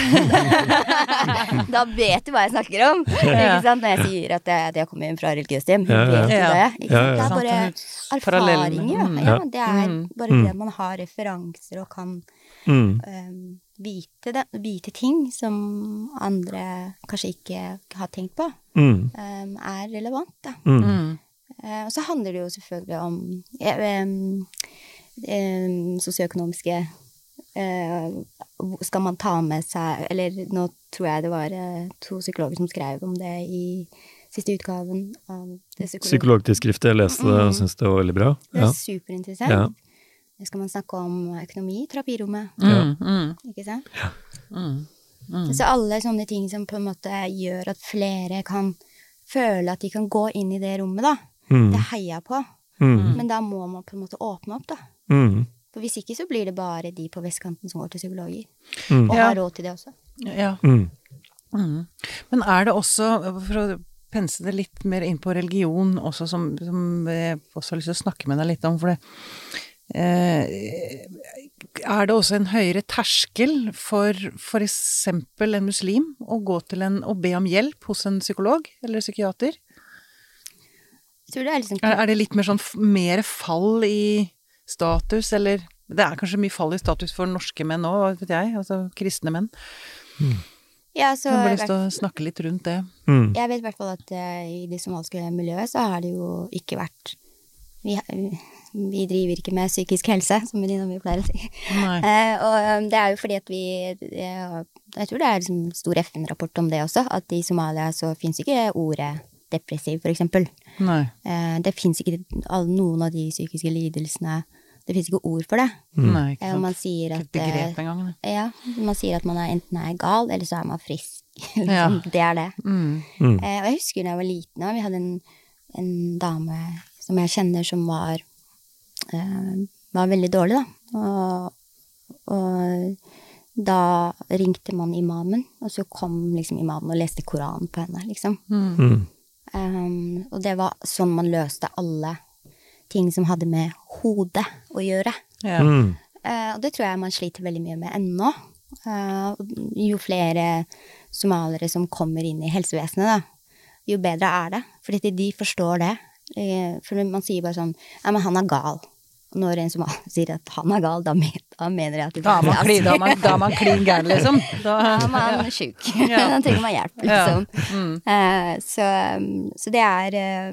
S6: da vet du hva jeg snakker om. Ikke sant? Når jeg sier at jeg, at jeg kommer fra religiøst hjem.
S7: Ja, ja.
S6: vet det. Ikke sant? Det er bare erfaringer.
S5: Mm.
S6: Ja, det er
S5: Mm.
S6: bare
S7: Mm.
S6: det man har referanser og kan
S7: Mm.
S6: um, vite, det, vite ting som andre kanskje ikke har tenkt på,
S7: Mm.
S6: um, er relevant, da.
S7: Mm.
S6: Eh, og så handler det jo selvfølgelig om ja, um, um, sosioøkonomiske uh, Skal man ta med seg Eller nå tror jeg det var uh, to psykologer som skrev om det i siste utgaven av det psykolog...
S7: Psykologtidsskriftet, jeg leste det og
S6: Mm.
S7: syntes det var veldig bra.
S6: Det
S7: Ja.
S6: er superinteressant.
S7: Ja.
S6: Skal man snakke om økonomi i terapirommet,
S5: Mm. Mm.
S6: ikke sant?
S5: Mm. Mm.
S6: Så alle sånne ting som på en måte gjør at flere kan føle at de kan gå inn i det rommet, da.
S7: Mm.
S6: Det heier jeg på.
S7: Mm.
S6: Men da må man på en måte åpne opp, da.
S7: Mm.
S6: For hvis ikke så blir det bare de på vestkanten som går til psykologer.
S7: Mm.
S6: Og
S5: Ja.
S6: har råd til det også.
S5: Ja.
S7: Mm.
S5: Mm. Men er det også, for å pense det litt mer inn på religion også, som, som jeg også har lyst til å snakke med deg litt om, for det eh, Er det også en høyere terskel for for eksempel en muslim å gå til en og be om hjelp hos en psykolog eller psykiater?
S6: Tror det er liksom
S5: Er, er det litt mer sånn mer fall i status, eller Det er kanskje mye fall i status for norske menn òg, vet jeg. Altså kristne menn.
S6: Ja, så
S5: Jeg har bare lyst til å snakke litt rundt det.
S7: Mm.
S6: Jeg vet i hvert fall at uh, i det somaliske miljøet så har det jo ikke vært Vi, vi driver ikke med psykisk helse, som venninna mi pleier å si. Eh, og um, det er jo fordi at vi eh, Jeg tror det er liksom stor FN-rapport om det også, at i Somalia så fins ikke ordet depressiv, for eksempel. Eh, det fins ikke all, noen av de psykiske lidelsene Det fins ikke ord for det.
S5: Nei, ikke
S6: Eh,
S5: sant.
S6: man sier at
S5: ikke begrep
S6: eh,
S5: engang.
S6: Ja, man sier at man er enten er gal, eller så er man frisk.
S5: Ja.
S6: det er det.
S5: Mm.
S7: Mm.
S6: Eh, og jeg husker da jeg var liten, og vi hadde en, en dame som jeg kjenner som var, var veldig dårlig, da. Og, og da ringte man imamen, og så kom liksom imamen og leste Koranen på henne, liksom.
S5: Mm.
S7: Mm.
S6: Um, og det var sånn man løste alle ting som hadde med hodet å gjøre.
S5: Ja.
S7: Mm.
S6: Uh, og det tror jeg man sliter veldig mye med ennå. Uh, jo flere somaliere som kommer inn i helsevesenet, da, jo bedre er det. Fordi de forstår det. Uh, for man sier bare sånn Ja, men han er gal. Når en somalier sier at han er gal, da, men, da mener jeg at
S5: Da er man klin, da er man, da man klin gæren, liksom. Da,
S6: er man sjuk.
S5: Ja.
S6: da trenger man hjelp,
S5: Ja.
S6: liksom.
S5: Mm.
S6: Eh, så, så det er eh,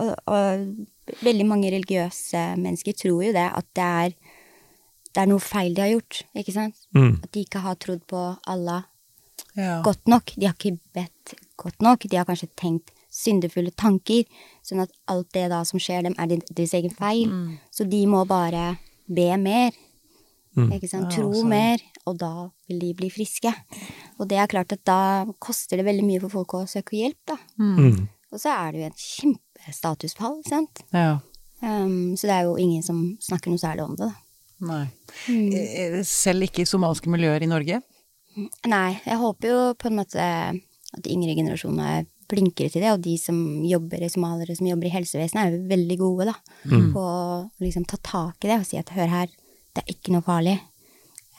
S6: og, og veldig mange religiøse mennesker tror jo det, at det er, det er noe feil de har gjort, ikke sant?
S7: Mm.
S6: At de ikke har trodd på Allah
S5: Ja.
S6: godt nok. De har ikke bedt godt nok. De har kanskje tenkt syndefulle tanker, sånn at alt det da som skjer dem, er deres egen feil.
S5: Mm.
S6: Så de må bare be mer.
S7: Mm.
S6: Ikke sant? Tro
S5: ja,
S6: mer, og da vil de bli friske. Og det er klart at da koster det veldig mye for folk å søke hjelp, da.
S5: Mm.
S7: Mm.
S6: Og så er det jo et kjempestatusfall, ikke sant.
S5: Ja.
S6: Um, så det er jo ingen som snakker noe særlig om det, da.
S5: Nei. Mm. Selv ikke i somaliske miljøer i Norge?
S6: Nei, jeg håper jo på en måte at de yngre generasjonene er flinkere til det, og de som jobber i somaliere som jobber i helsevesenet, er jo veldig gode da, på å liksom ta tak i det og si at hør her, det er ikke noe farlig,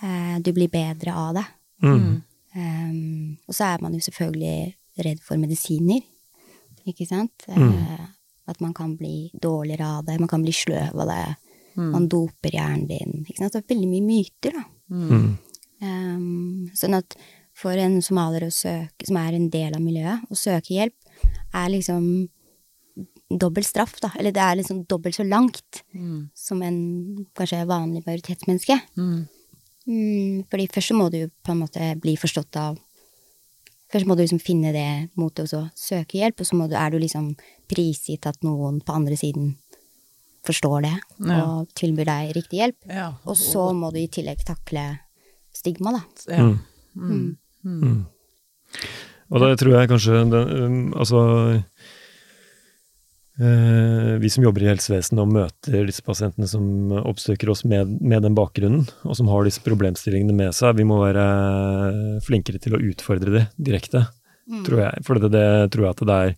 S6: eh, du blir bedre av det.
S7: Mm.
S6: Um, og så er man jo selvfølgelig redd for medisiner, ikke sant? Eh, at man kan bli dårligere av det, man kan bli sløv av det, man doper hjernen din, ikke sant? Det er veldig mye myter da.
S7: Mm.
S6: Um, sånn at for en somalier å søke, som er en del av miljøet, å søke hjelp, er liksom dobbelt straff, da. Eller det er liksom dobbelt så langt som en kanskje vanlig majoritetsmenneske. Mm, fordi først så må du på en måte bli forstått av Først må du liksom finne det motet og så søke hjelp, og så må du, er du liksom prisgitt at noen på andre siden forstår det
S5: Ja.
S6: og tilbyr deg riktig hjelp.
S5: Ja.
S6: Og så må du i tillegg takle stigma, da.
S5: Ja.
S7: Mm. Mm. Og da tror jeg kanskje det, um, Altså eh, Vi som jobber i helsevesenet og møter disse pasientene som oppsøker oss med, med den bakgrunnen, og som har disse problemstillingene med seg, vi må være flinkere til å utfordre det direkte, tror jeg. For det, det tror jeg at det er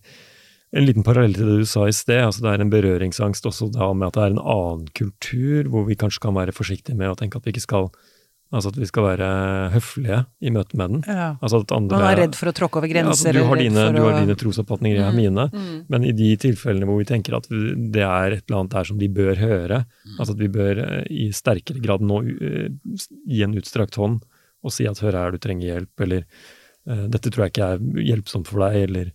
S7: en liten parallell til det du sa i sted. altså Det er en berøringsangst også da med at det er en annen kultur, hvor vi kanskje kan være forsiktige med å tenke at vi ikke skal Altså at vi skal være høflige i møte med den.
S5: Ja.
S7: Altså at andre,
S5: Man er redd for å tråkke over
S7: Ja, altså,
S5: grenser.
S7: du, har dine, du har dine trosoppfatninger, jeg har mine. Men i de tilfellene hvor vi tenker at det er et eller annet der som de bør høre, altså at vi bør eh, i sterkere grad nå eh, gi en utstrakt hånd og si at hør her, du trenger hjelp, eller eh, dette tror jeg ikke er hjelpsomt for deg, eller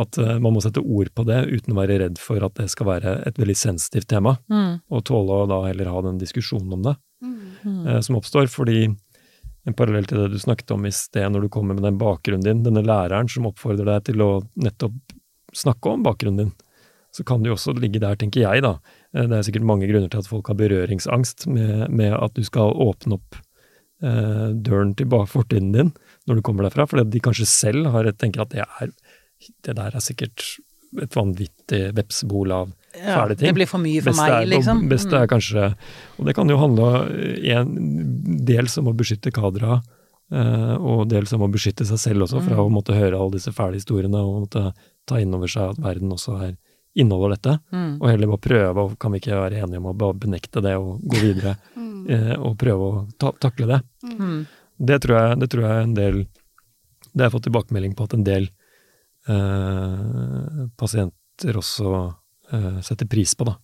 S7: at eh, man må sette ord på det uten å være redd for at det skal være et veldig sensitivt tema,
S5: Mm.
S7: og tåle å da heller ha den diskusjonen om det eh, som oppstår. Fordi en parallell til det du snakket om i sted, når du kommer med den bakgrunnen din, denne læreren som oppfordrer deg til å nettopp snakke om bakgrunnen din, så kan det jo også ligge der, tenker jeg, da. Eh, Det er sikkert mange grunner til at folk har berøringsangst med, med at du skal åpne opp eh, døren til fortiden din når du kommer derfra, fordi de kanskje selv har tenker at det er det der er sikkert et vanvittig vepsebol av
S5: Ja,
S7: fæle ting.
S5: det blir for mye for
S7: Beste
S5: meg, liksom.
S7: Og beste er kanskje Og det kan jo handle en dels om å beskytte kadra, eh, og dels om å beskytte seg selv også, fra å måtte høre alle disse fæle historiene og måtte ta inn over seg at verden også er, inneholder dette.
S5: Mm.
S7: Og heller bare prøve, og kan vi ikke være enige om å bare benekte det og gå videre, eh, og prøve å ta, takle det.
S5: Mm.
S7: Det tror jeg, det tror jeg en del Det har jeg fått tilbakemelding på at en del eh, pasienter også eh, setter pris på, da.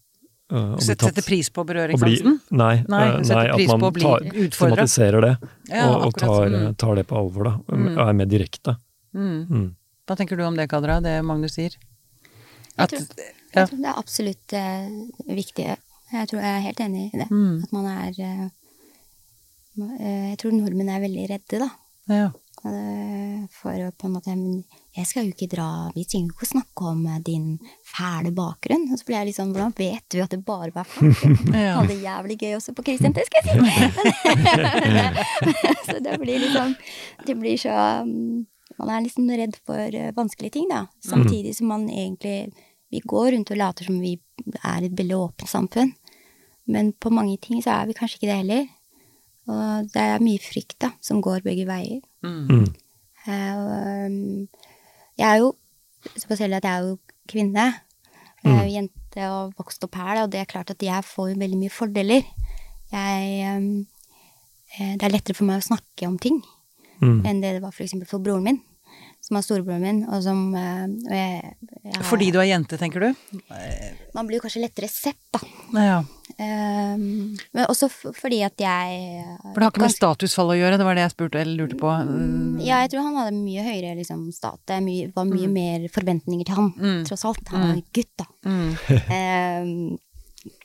S7: Eh,
S5: sette
S7: tatt-
S5: Setter pris på
S7: å berøre
S5: berøringsangsten?
S7: Nei,
S5: Nei,
S7: eh, nei, at man
S5: på
S7: tar, tematiserer det,
S5: Ja,
S7: og, og tar,
S5: Mm.
S7: tar det på alvor, da.
S5: Mm.
S7: Og er mer direkte.
S5: Mm.
S7: Mm.
S5: Hva tenker du om det, Kadra, det Magnus sier?
S6: Jeg
S5: At,
S6: tror,
S5: ja.
S6: jeg tror det er absolutt uh, viktig. Jeg tror jeg er helt enig i det.
S5: Mm.
S6: At man er uh, eh, Jeg tror nordmenn er veldig redde, da.
S5: ja.
S6: Eh, For å på en måte jeg skal jo ikke dra Vi trenger jo ikke å snakke om eh, din fæle bakgrunn. Og så blir jeg litt sånn Hvordan vet du at det bare var fælt?
S5: Ja.
S6: Hadde det jævlig gøy også på Kristian skal jeg si. så det blir liksom Det blir så um, Man er liksom redd for eh, vanskelige ting, da. Samtidig som man egentlig Vi går rundt og later som vi er et veldig åpent samfunn. Men på mange ting så er vi kanskje ikke det heller. Og det er mye frykt, da, som går begge veier.
S7: Mm.
S6: Uh, jeg er jo spesielt at jeg er jo kvinne. Jeg er jo jente og vokst opp her, og det er klart at jeg får jo veldig mye fordeler. Jeg um, eh, Det er lettere for meg å snakke om ting
S7: Mm.
S6: enn det det var for for broren min, som er storebroren min, og som eh, og jeg, jeg
S5: Fordi du er jente, tenker du?
S6: Man blir jo kanskje lettere sett, da.
S5: Ja.
S6: Um, men også fordi at jeg
S5: For det har ikke med statusfall å gjøre, det var det jeg spurte eller lurte på. Mm.
S6: Ja, jeg tror han hadde mye høyere liksom, stat. Det var mye mer forventninger til han,
S5: Mm.
S6: tross alt. Han var en gutt, da.
S5: Mm.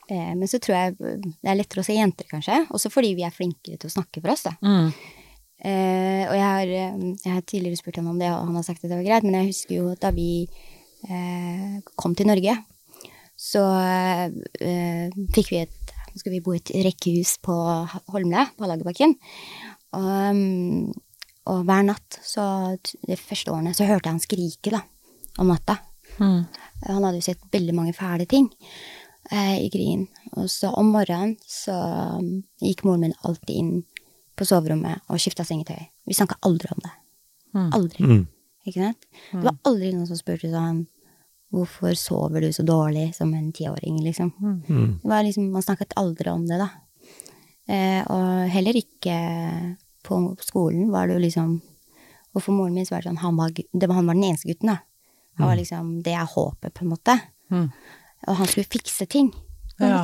S6: Eh, men så tror jeg det er lettere å se jenter, kanskje. Også fordi vi er flinkere til å snakke for oss, da.
S5: Mm.
S6: Eh, og jeg har, eh, jeg har tidligere spurt ham om det, og han har sagt at det var greit, men jeg husker jo at da vi eh, kom til Norge, så eh, fikk vi et Nå skal vi bo i et rekkehus på Holmlia, på Hallagerbakken. Og, um, og hver natt, så de første årene, så hørte jeg han skrike, da, om natta.
S5: Mm.
S6: Han hadde jo sett veldig mange fæle ting. eh, i krigen. Og så om morgenen så um, gikk moren min alltid inn på soverommet og skifta sengetøy. Vi snakka aldri om det.
S5: Mm.
S6: Aldri.
S7: Mm.
S6: Ikke sant? Det var aldri noen som spurte sånn Hvorfor sover du så dårlig som en tiåring, liksom?
S7: Mm.
S6: Det var liksom, man snakket aldri om det, da. Eh, og heller ikke på skolen var det jo liksom Og for moren min så var det sånn Han var, det var, han var den eneste gutten, da. Han var liksom Det er håpet, på en måte.
S5: Mm.
S6: Og han skulle fikse ting,
S5: Ja.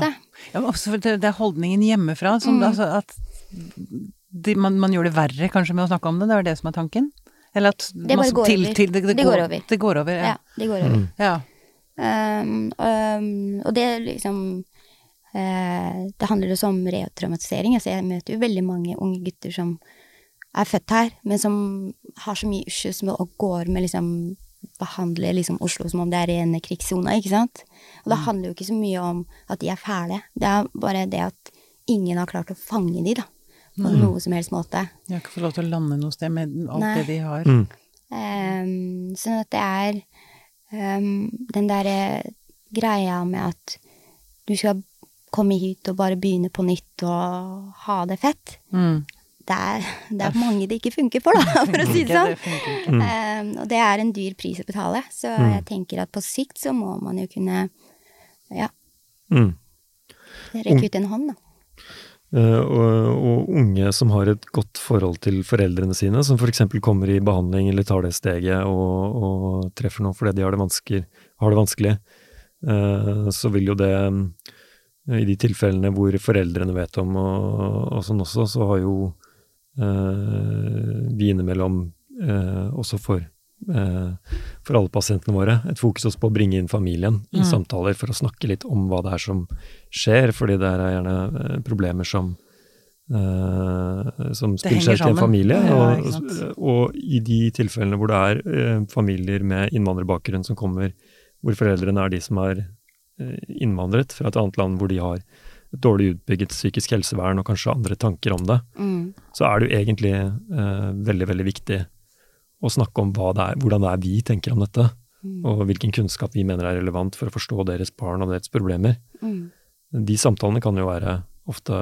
S5: Ja, men også for det, det er holdningen hjemmefra. Som,
S6: Mm.
S5: altså, at de, man, man gjør det verre kanskje med å snakke om det. Det er det som er tanken? Eller at
S6: Det bare
S5: går,
S6: går over.
S5: det, det,
S6: Det går over.
S5: Det går over,
S6: Ja,
S5: ja.
S6: det går over.
S5: ja.
S6: Um, um, og det liksom uh, Det handler også om retraumatisering. Altså, jeg møter jo veldig mange unge gutter som er født her, men som har så mye issues med å gå med liksom Behandler liksom Oslo som om det er rene krigssona, ikke sant? Og det handler jo ikke så mye om at de er fæle. Det er bare det at ingen har klart å fange de, da. På noe som helst måte.
S5: De har ikke fått lov til å lande noe sted med alt
S6: Nei.
S5: det de har.
S7: Mm.
S6: Um, sånn at det er um, den derre greia med at du skal komme hit og bare begynne på nytt og ha det fett.
S5: Mm.
S6: Det er, det er mange det ikke funker for, da, for å si det sånn.
S5: det.
S6: Um, og det er en dyr pris å betale, så jeg tenker at på sikt så må man jo kunne ja,
S7: Mm.
S6: rekke ut en hånd, da.
S7: Eh, og, unge som har et godt forhold til foreldrene sine, som f.eks. kommer i behandling eller tar det steget og, og treffer noen fordi de har det, har det vanskelig, eh, så vil jo det eh, I de tilfellene hvor foreldrene vet om og, og sånn også, så har jo eh, vi innimellom også for for alle pasientene våre, et fokus også på å bringe inn familien i
S5: Mm.
S7: samtaler for å snakke litt om hva det er som skjer, fordi det er gjerne eh, problemer som eh, som spiller seg ut i en familie.
S5: Ja,
S7: og,
S5: ikke
S7: og i de tilfellene hvor det er eh, familier med innvandrerbakgrunn som kommer, hvor foreldrene er de som er eh, innvandret fra et annet land hvor de har et dårlig utbygget psykisk helsevern og kanskje andre tanker om det,
S6: Mm.
S7: så er det jo egentlig eh, veldig, veldig viktig å snakke om hva det er, hvordan det er vi tenker om dette,
S6: Mm.
S7: og hvilken kunnskap vi mener er relevant for å forstå deres barn og deres problemer.
S6: Mm.
S7: De samtalene kan jo være ofte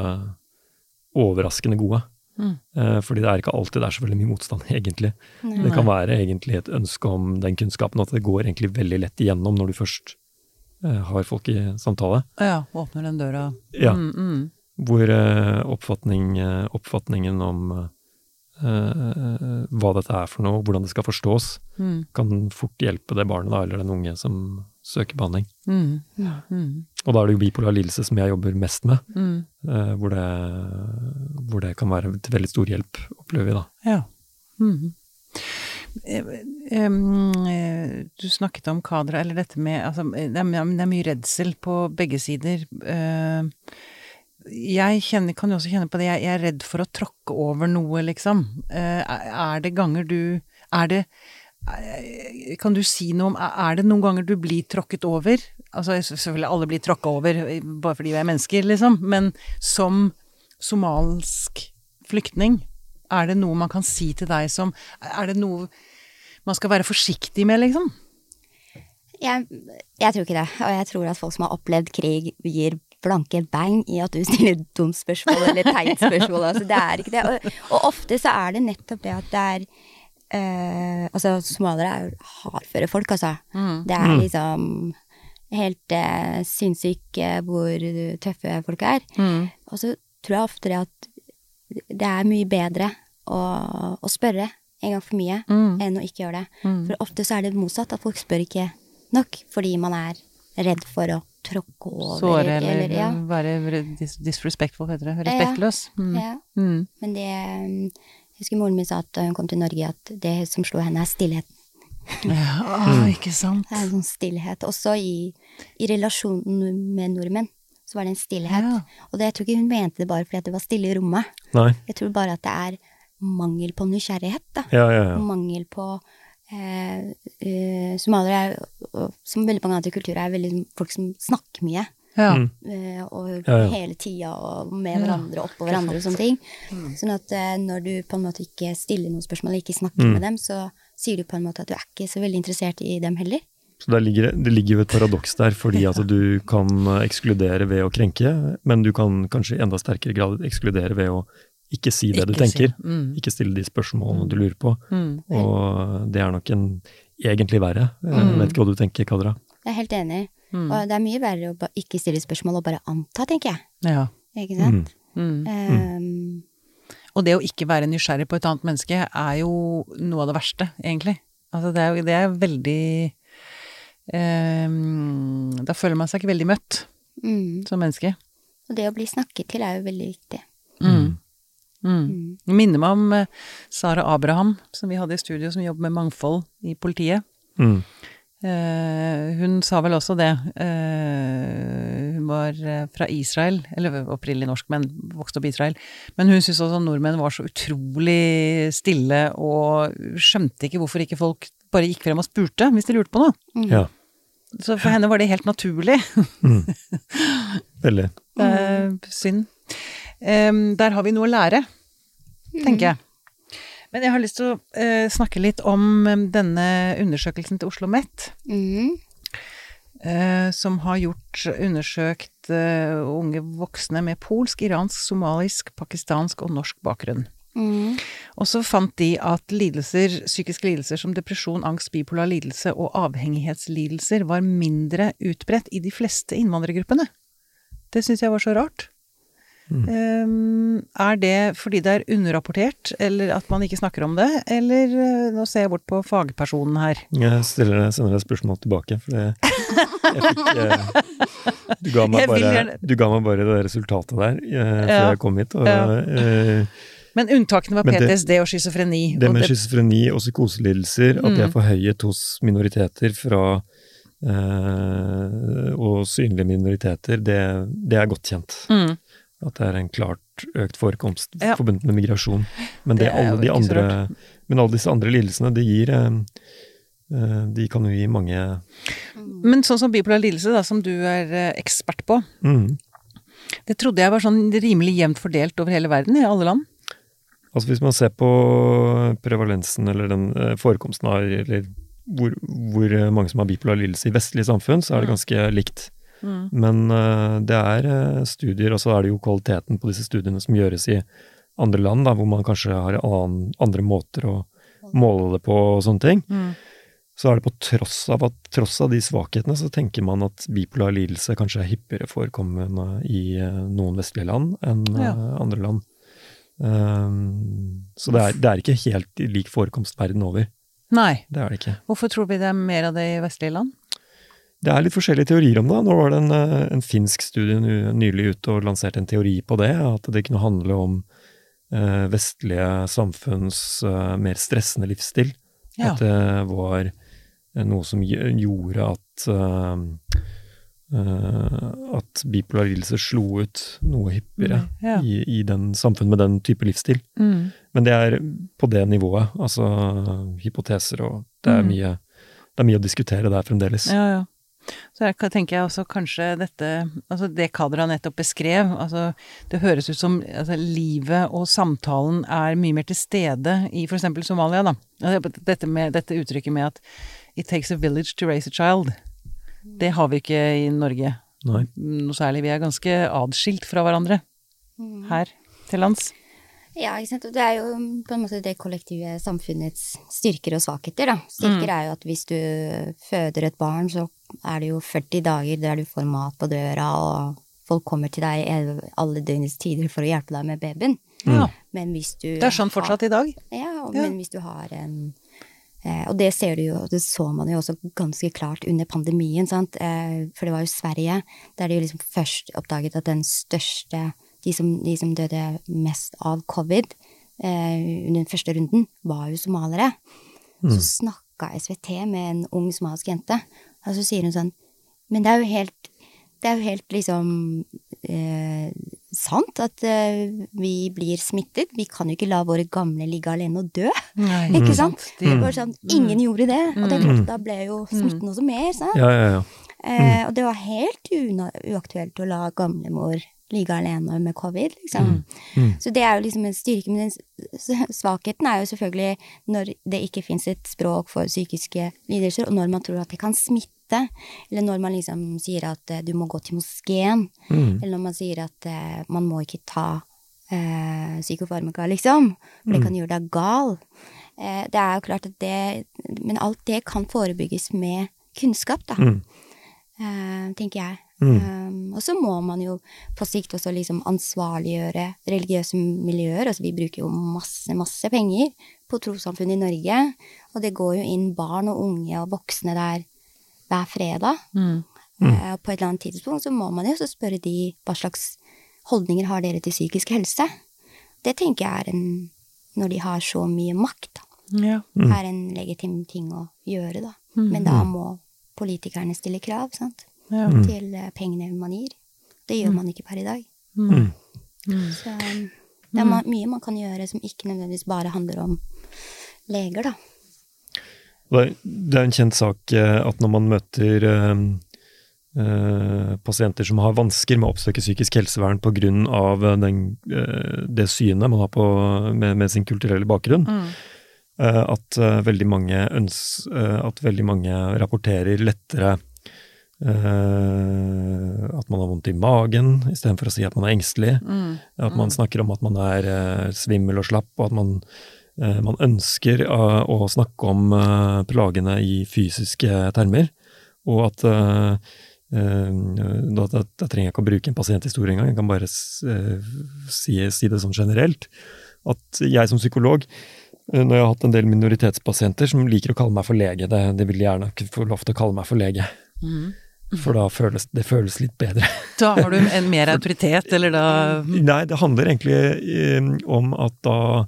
S7: overraskende gode.
S5: Mm.
S7: Eh, fordi det er ikke alltid det er så veldig mye motstand, egentlig.
S6: Nei.
S7: Det kan være egentlig et ønske om den kunnskapen, at det går egentlig veldig lett igjennom når du først eh, har folk i samtale.
S5: Ja, åpner den døra.
S7: Ja.
S5: Mm, mm.
S7: Hvor eh, oppfatning, oppfatningen om eh, hva dette er for noe, hvordan det skal forstås,
S5: Mm,
S7: kan fort hjelpe det barnet da, eller den unge som søker behandling.
S5: mm,
S6: Ja.
S5: mm,
S7: Og da er det jo bipolar lidelse som jeg jobber mest med,
S5: mm.
S7: eh, hvor, det, hvor det kan være til veldig stor hjelp, opplever vi da.
S5: Ja. Mhm. Eh, Du snakket om kadra, eller dette med altså, det, er, det er mye redsel på begge sider. Jeg kjenner, kan jo også kjenne på det, jeg, jeg er redd for å tråkke over noe, liksom. Eh, er det ganger du Er det eh, Kan du si noe om Er det noen ganger du blir tråkket over? Altså selvfølgelig alle blir tråkka over eh, bare fordi vi er mennesker, liksom, men som somalsk flyktning, er det noe man kan si til deg som Er det noe man skal være forsiktig med, liksom?
S6: Jeg, jeg tror ikke det, og jeg tror at folk som har opplevd krig, gir blanke bein i at du stiller dumt spørsmål eller teit spørsmål. Altså, det er ikke det. Og, og ofte så er det nettopp det at det er eh, Altså, somaliere er jo hardføre folk, altså. Det er liksom helt eh, sinnssykt eh, hvor tøffe folk er. Og så tror jeg ofte det at det er mye bedre å, å spørre en gang for mye enn å ikke gjøre det. For ofte så er det motsatt, at folk spør ikke nok fordi man er redd for å tråkke over.
S5: Såre eller,
S6: ja.
S5: være disrespectful, heter det. Respektløs. Mm.
S6: Ja.
S5: Mm.
S6: Men det Jeg husker moren min sa at da hun kom til Norge, at det som slo henne, er stillheten.
S5: Ja, ah, ikke sant.
S6: Det er en sånn stillhet. Også i, i relasjonen med nordmenn så var det en stillhet.
S5: Ja.
S6: Og det, jeg tror ikke hun mente det bare fordi at det var stille i rommet.
S7: Nei.
S6: Jeg tror bare at det er mangel på nysgjerrighet, da.
S7: Ja, ja, ja.
S6: Mangel på eh, eh, Somaliere er, og, som veldig mange andre kulturer, er veldig folk som snakker mye.
S5: Ja.
S7: Mm.
S6: eh, og
S7: Ja, ja.
S6: hele tida og med hverandre, oppå hverandre og sånne ting.
S5: Mm.
S6: Sånn at eh, når du på en måte ikke stiller noen spørsmål, eller ikke snakker
S7: Mm.
S6: med dem, så sier du på en måte at du er ikke så veldig interessert i dem heller.
S7: Så der ligger, det ligger jo et paradoks der, fordi at du kan ekskludere ved å krenke, men du kan kanskje i enda sterkere grad ekskludere ved å ikke si det du
S5: tenker. si. Mm.
S7: Ikke stille de spørsmålene du lurer på.
S5: Mm.
S7: Og det er nok en egentlig verre. Jeg
S5: Mm.
S7: vet ikke hva du tenker, Kadra?
S6: Jeg er helt enig.
S5: Mm.
S6: Og det er mye verre å ikke stille spørsmål og bare anta, tenker jeg.
S5: Ja.
S6: Ikke sant?
S5: Mm.
S6: Ehm,
S5: Og det å ikke være nysgjerrig på et annet menneske er jo noe av det verste, egentlig. Altså det er jo det er veldig um, Da føler man seg ikke veldig møtt
S6: mm.
S5: som menneske.
S6: Og det å bli snakket til er jo veldig viktig.
S5: Mm. Mm.
S6: Mm.
S5: Det minner meg om eh, Sara Abraham, som vi hadde i studio, som jobber med mangfold i politiet.
S7: Mm.
S5: Eh, hun sa vel også det. Eh, hun var fra Israel, eller opprinnelig norsk, men vokste opp i Israel. Men hun syntes også nordmenn var så utrolig stille, og skjønte ikke hvorfor ikke folk bare gikk frem og spurte hvis de lurte på noe.
S6: Mm.
S7: Ja.
S5: Så for henne var det helt naturlig.
S7: Mm. Veldig.
S5: Er synd. Der har vi noe å lære, tenker jeg. Men jeg har lyst til å eh, snakke litt om denne undersøkelsen til Oslo Met.
S6: Mm.
S5: eh, som har gjort undersøkt eh, unge voksne med polsk, iransk, somalisk, pakistansk og norsk bakgrunn.
S6: Mm.
S5: Og så fant de at lidelser, psykiske lidelser som depresjon, angst, bipolar lidelse og avhengighetslidelser var mindre utbredt i de fleste innvandrergruppene. Det syns jeg var så rart. Um, er det fordi det er underrapportert, eller at man ikke snakker om det, eller eh, Nå ser jeg bort på fagpersonen her.
S7: Jeg stiller, sender deg spørsmål tilbake, for det, jeg fikk eh, du, ga bare, du ga meg bare det resultatet der før
S5: Ja.
S7: jeg kom hit. Og,
S5: Ja. Men unntakene var
S7: det-
S5: PTSD og schizofreni.
S7: det med schizofreni og psykoselidelser, at det
S5: Mm.
S7: er forhøyet hos minoriteter fra eh, og synlige minoriteter, det, det er godt kjent.
S5: Mm.
S7: At det er en klart økt forekomst
S5: Ja.
S7: forbundet med migrasjon. Men, det
S5: Det
S7: alle de andre, men alle disse andre lidelsene, de gir eh, eh, De kan jo gi mange
S5: Men sånn som bipolar lidelse, da, som du er eh, ekspert på,
S7: mm.
S5: det trodde jeg var sånn rimelig jevnt fordelt over hele verden, i alle land.
S7: Altså Hvis man ser på prevalensen, eller den forekomsten av eller hvor, hvor mange som har bipolar lidelse i vestlige samfunn, så er det ganske likt. Men uh, det er eh, studier, og så er det jo kvaliteten på disse studiene som gjøres i andre land, da, hvor man kanskje har annen, andre måter å måle det på og sånne ting.
S5: Mm.
S7: Så er det på tross av at tross av de svakhetene, så tenker man at bipolar lidelse kanskje er hyppigere forekommende i eh, noen vestlige land enn
S5: Ja.
S7: andre land. Um, så det er, det er ikke helt lik forekomst verden over.
S5: Nei.
S7: Det er det ikke.
S5: Hvorfor tror vi det er mer av det i vestlige land?
S7: Det er litt forskjellige teorier om det. Nå var det en, eh, en finsk studie nylig ute og lanserte en teori på det, at det kunne handle om eh, vestlige samfunns eh, mer stressende livsstil.
S5: Ja.
S7: At det var eh, noe som gjorde at eh, eh, at bipolar lidelse slo ut noe hyppigere
S5: Mm, ja.
S7: i, i den samfunn med den type livsstil.
S5: Mm.
S7: Men det er på det nivået, altså hypoteser og Det er
S5: Mm.
S7: mye, det er mye å diskutere der fremdeles.
S5: Ja, ja. Så her tenker jeg også kanskje dette Altså det Kadra nettopp beskrev, altså det høres ut som altså, livet og samtalen er mye mer til stede i for eksempel Somalia, da. Altså, Dette, med, dette uttrykket med at it takes a village to raise a child. Det har vi ikke i Norge
S7: Nei.
S5: noe særlig. Vi er ganske adskilt fra hverandre her til lands.
S6: Ja, ikke sant. Og det er jo på en måte det kollektive samfunnets styrker og svakheter, da. Styrker er jo at hvis du føder et barn, så er det jo 40 dager der du får mat på døra, og folk kommer til deg alle døgnets tider for å hjelpe deg med babyen.
S5: Ja.
S6: Men hvis du
S5: Det er sånn fortsatt i dag.
S6: Ja, og,
S5: Ja.
S6: men hvis du har en eh, Og det ser du jo, og det så man jo også ganske klart under pandemien, sant. Eh, for det var jo Sverige der de liksom først oppdaget at den største De som, de som døde mest av covid eh, under den første runden, var jo somaliere. Så snakka SVT med en ung somalisk jente, og så sier hun sånn Men det er jo helt det er jo helt liksom eh, sant at eh, vi blir smittet. Vi kan jo ikke la våre gamle ligge alene og dø.
S5: Nei,
S6: Ikke sant?
S5: De,
S6: Det var sånn, ingen gjorde det. Og det er klart, da ble jo smitten også mer. Sant?
S7: Ja, ja, ja.
S6: Eh, og det var helt una uaktuelt å la gamlemor ligge alene med covid, liksom. Så det er jo liksom en styrke, men svakheten er jo selvfølgelig når det ikke fins et språk for psykiske lidelser, og når man tror at det kan smitte, eller når man liksom sier at uh, du må gå til moskeen,
S7: Mm.
S6: eller når man sier at uh, man må ikke ta uh, psykofarmaka, liksom, for det kan gjøre deg gal. Det er jo klart at det Men alt det kan forebygges med kunnskap, da.
S7: Mm.
S6: Tenker jeg.
S7: Mm.
S6: Um, og så må man jo på sikt også liksom ansvarliggjøre religiøse miljøer. Altså vi bruker jo masse, masse penger på trossamfunn i Norge, og det går jo inn barn og unge og voksne der hver fredag.
S5: Mm.
S6: Eh, og på et eller annet tidspunkt så må man jo også spørre de hva slags holdninger har dere til psykisk helse. Det tenker jeg er en Når de har så mye makt, da,
S5: Ja.
S6: er en legitim ting å gjøre, da. Men da må politikerne stille krav, sant
S5: Ja.
S6: til eh, pengene man gir. Det gjør man ikke per i dag.
S5: Mm.
S6: Så um, det er mye man kan gjøre som ikke nødvendigvis bare handler om leger, da.
S7: Det er, en kjent sak eh, at når man møter eh, eh, pasienter som har vansker med å oppsøke psykisk helsevern pga. Uh, det synet man har på, med, med sin kulturelle bakgrunn, eh, at, eh, veldig mange øns, at veldig mange rapporterer lettere eh, at man har vondt i magen, istedenfor å si at man er engstelig. At man snakker om at man er uh, svimmel og slapp, og at man, uh, man ønsker å snakke om plagene i fysiske termer. Og at da, da, da trenger jeg ikke å bruke en pasienthistorie engang, jeg kan bare si, si det sånn generelt. At jeg som psykolog, når jeg har hatt en del minoritetspasienter som liker å kalle meg for lege, det, det vil de gjerne ikke få lov til å kalle meg for lege. For da føles det føles litt bedre.
S5: Da har du en mer autoritet, eller da
S7: Nei, det handler egentlig eh, om at da,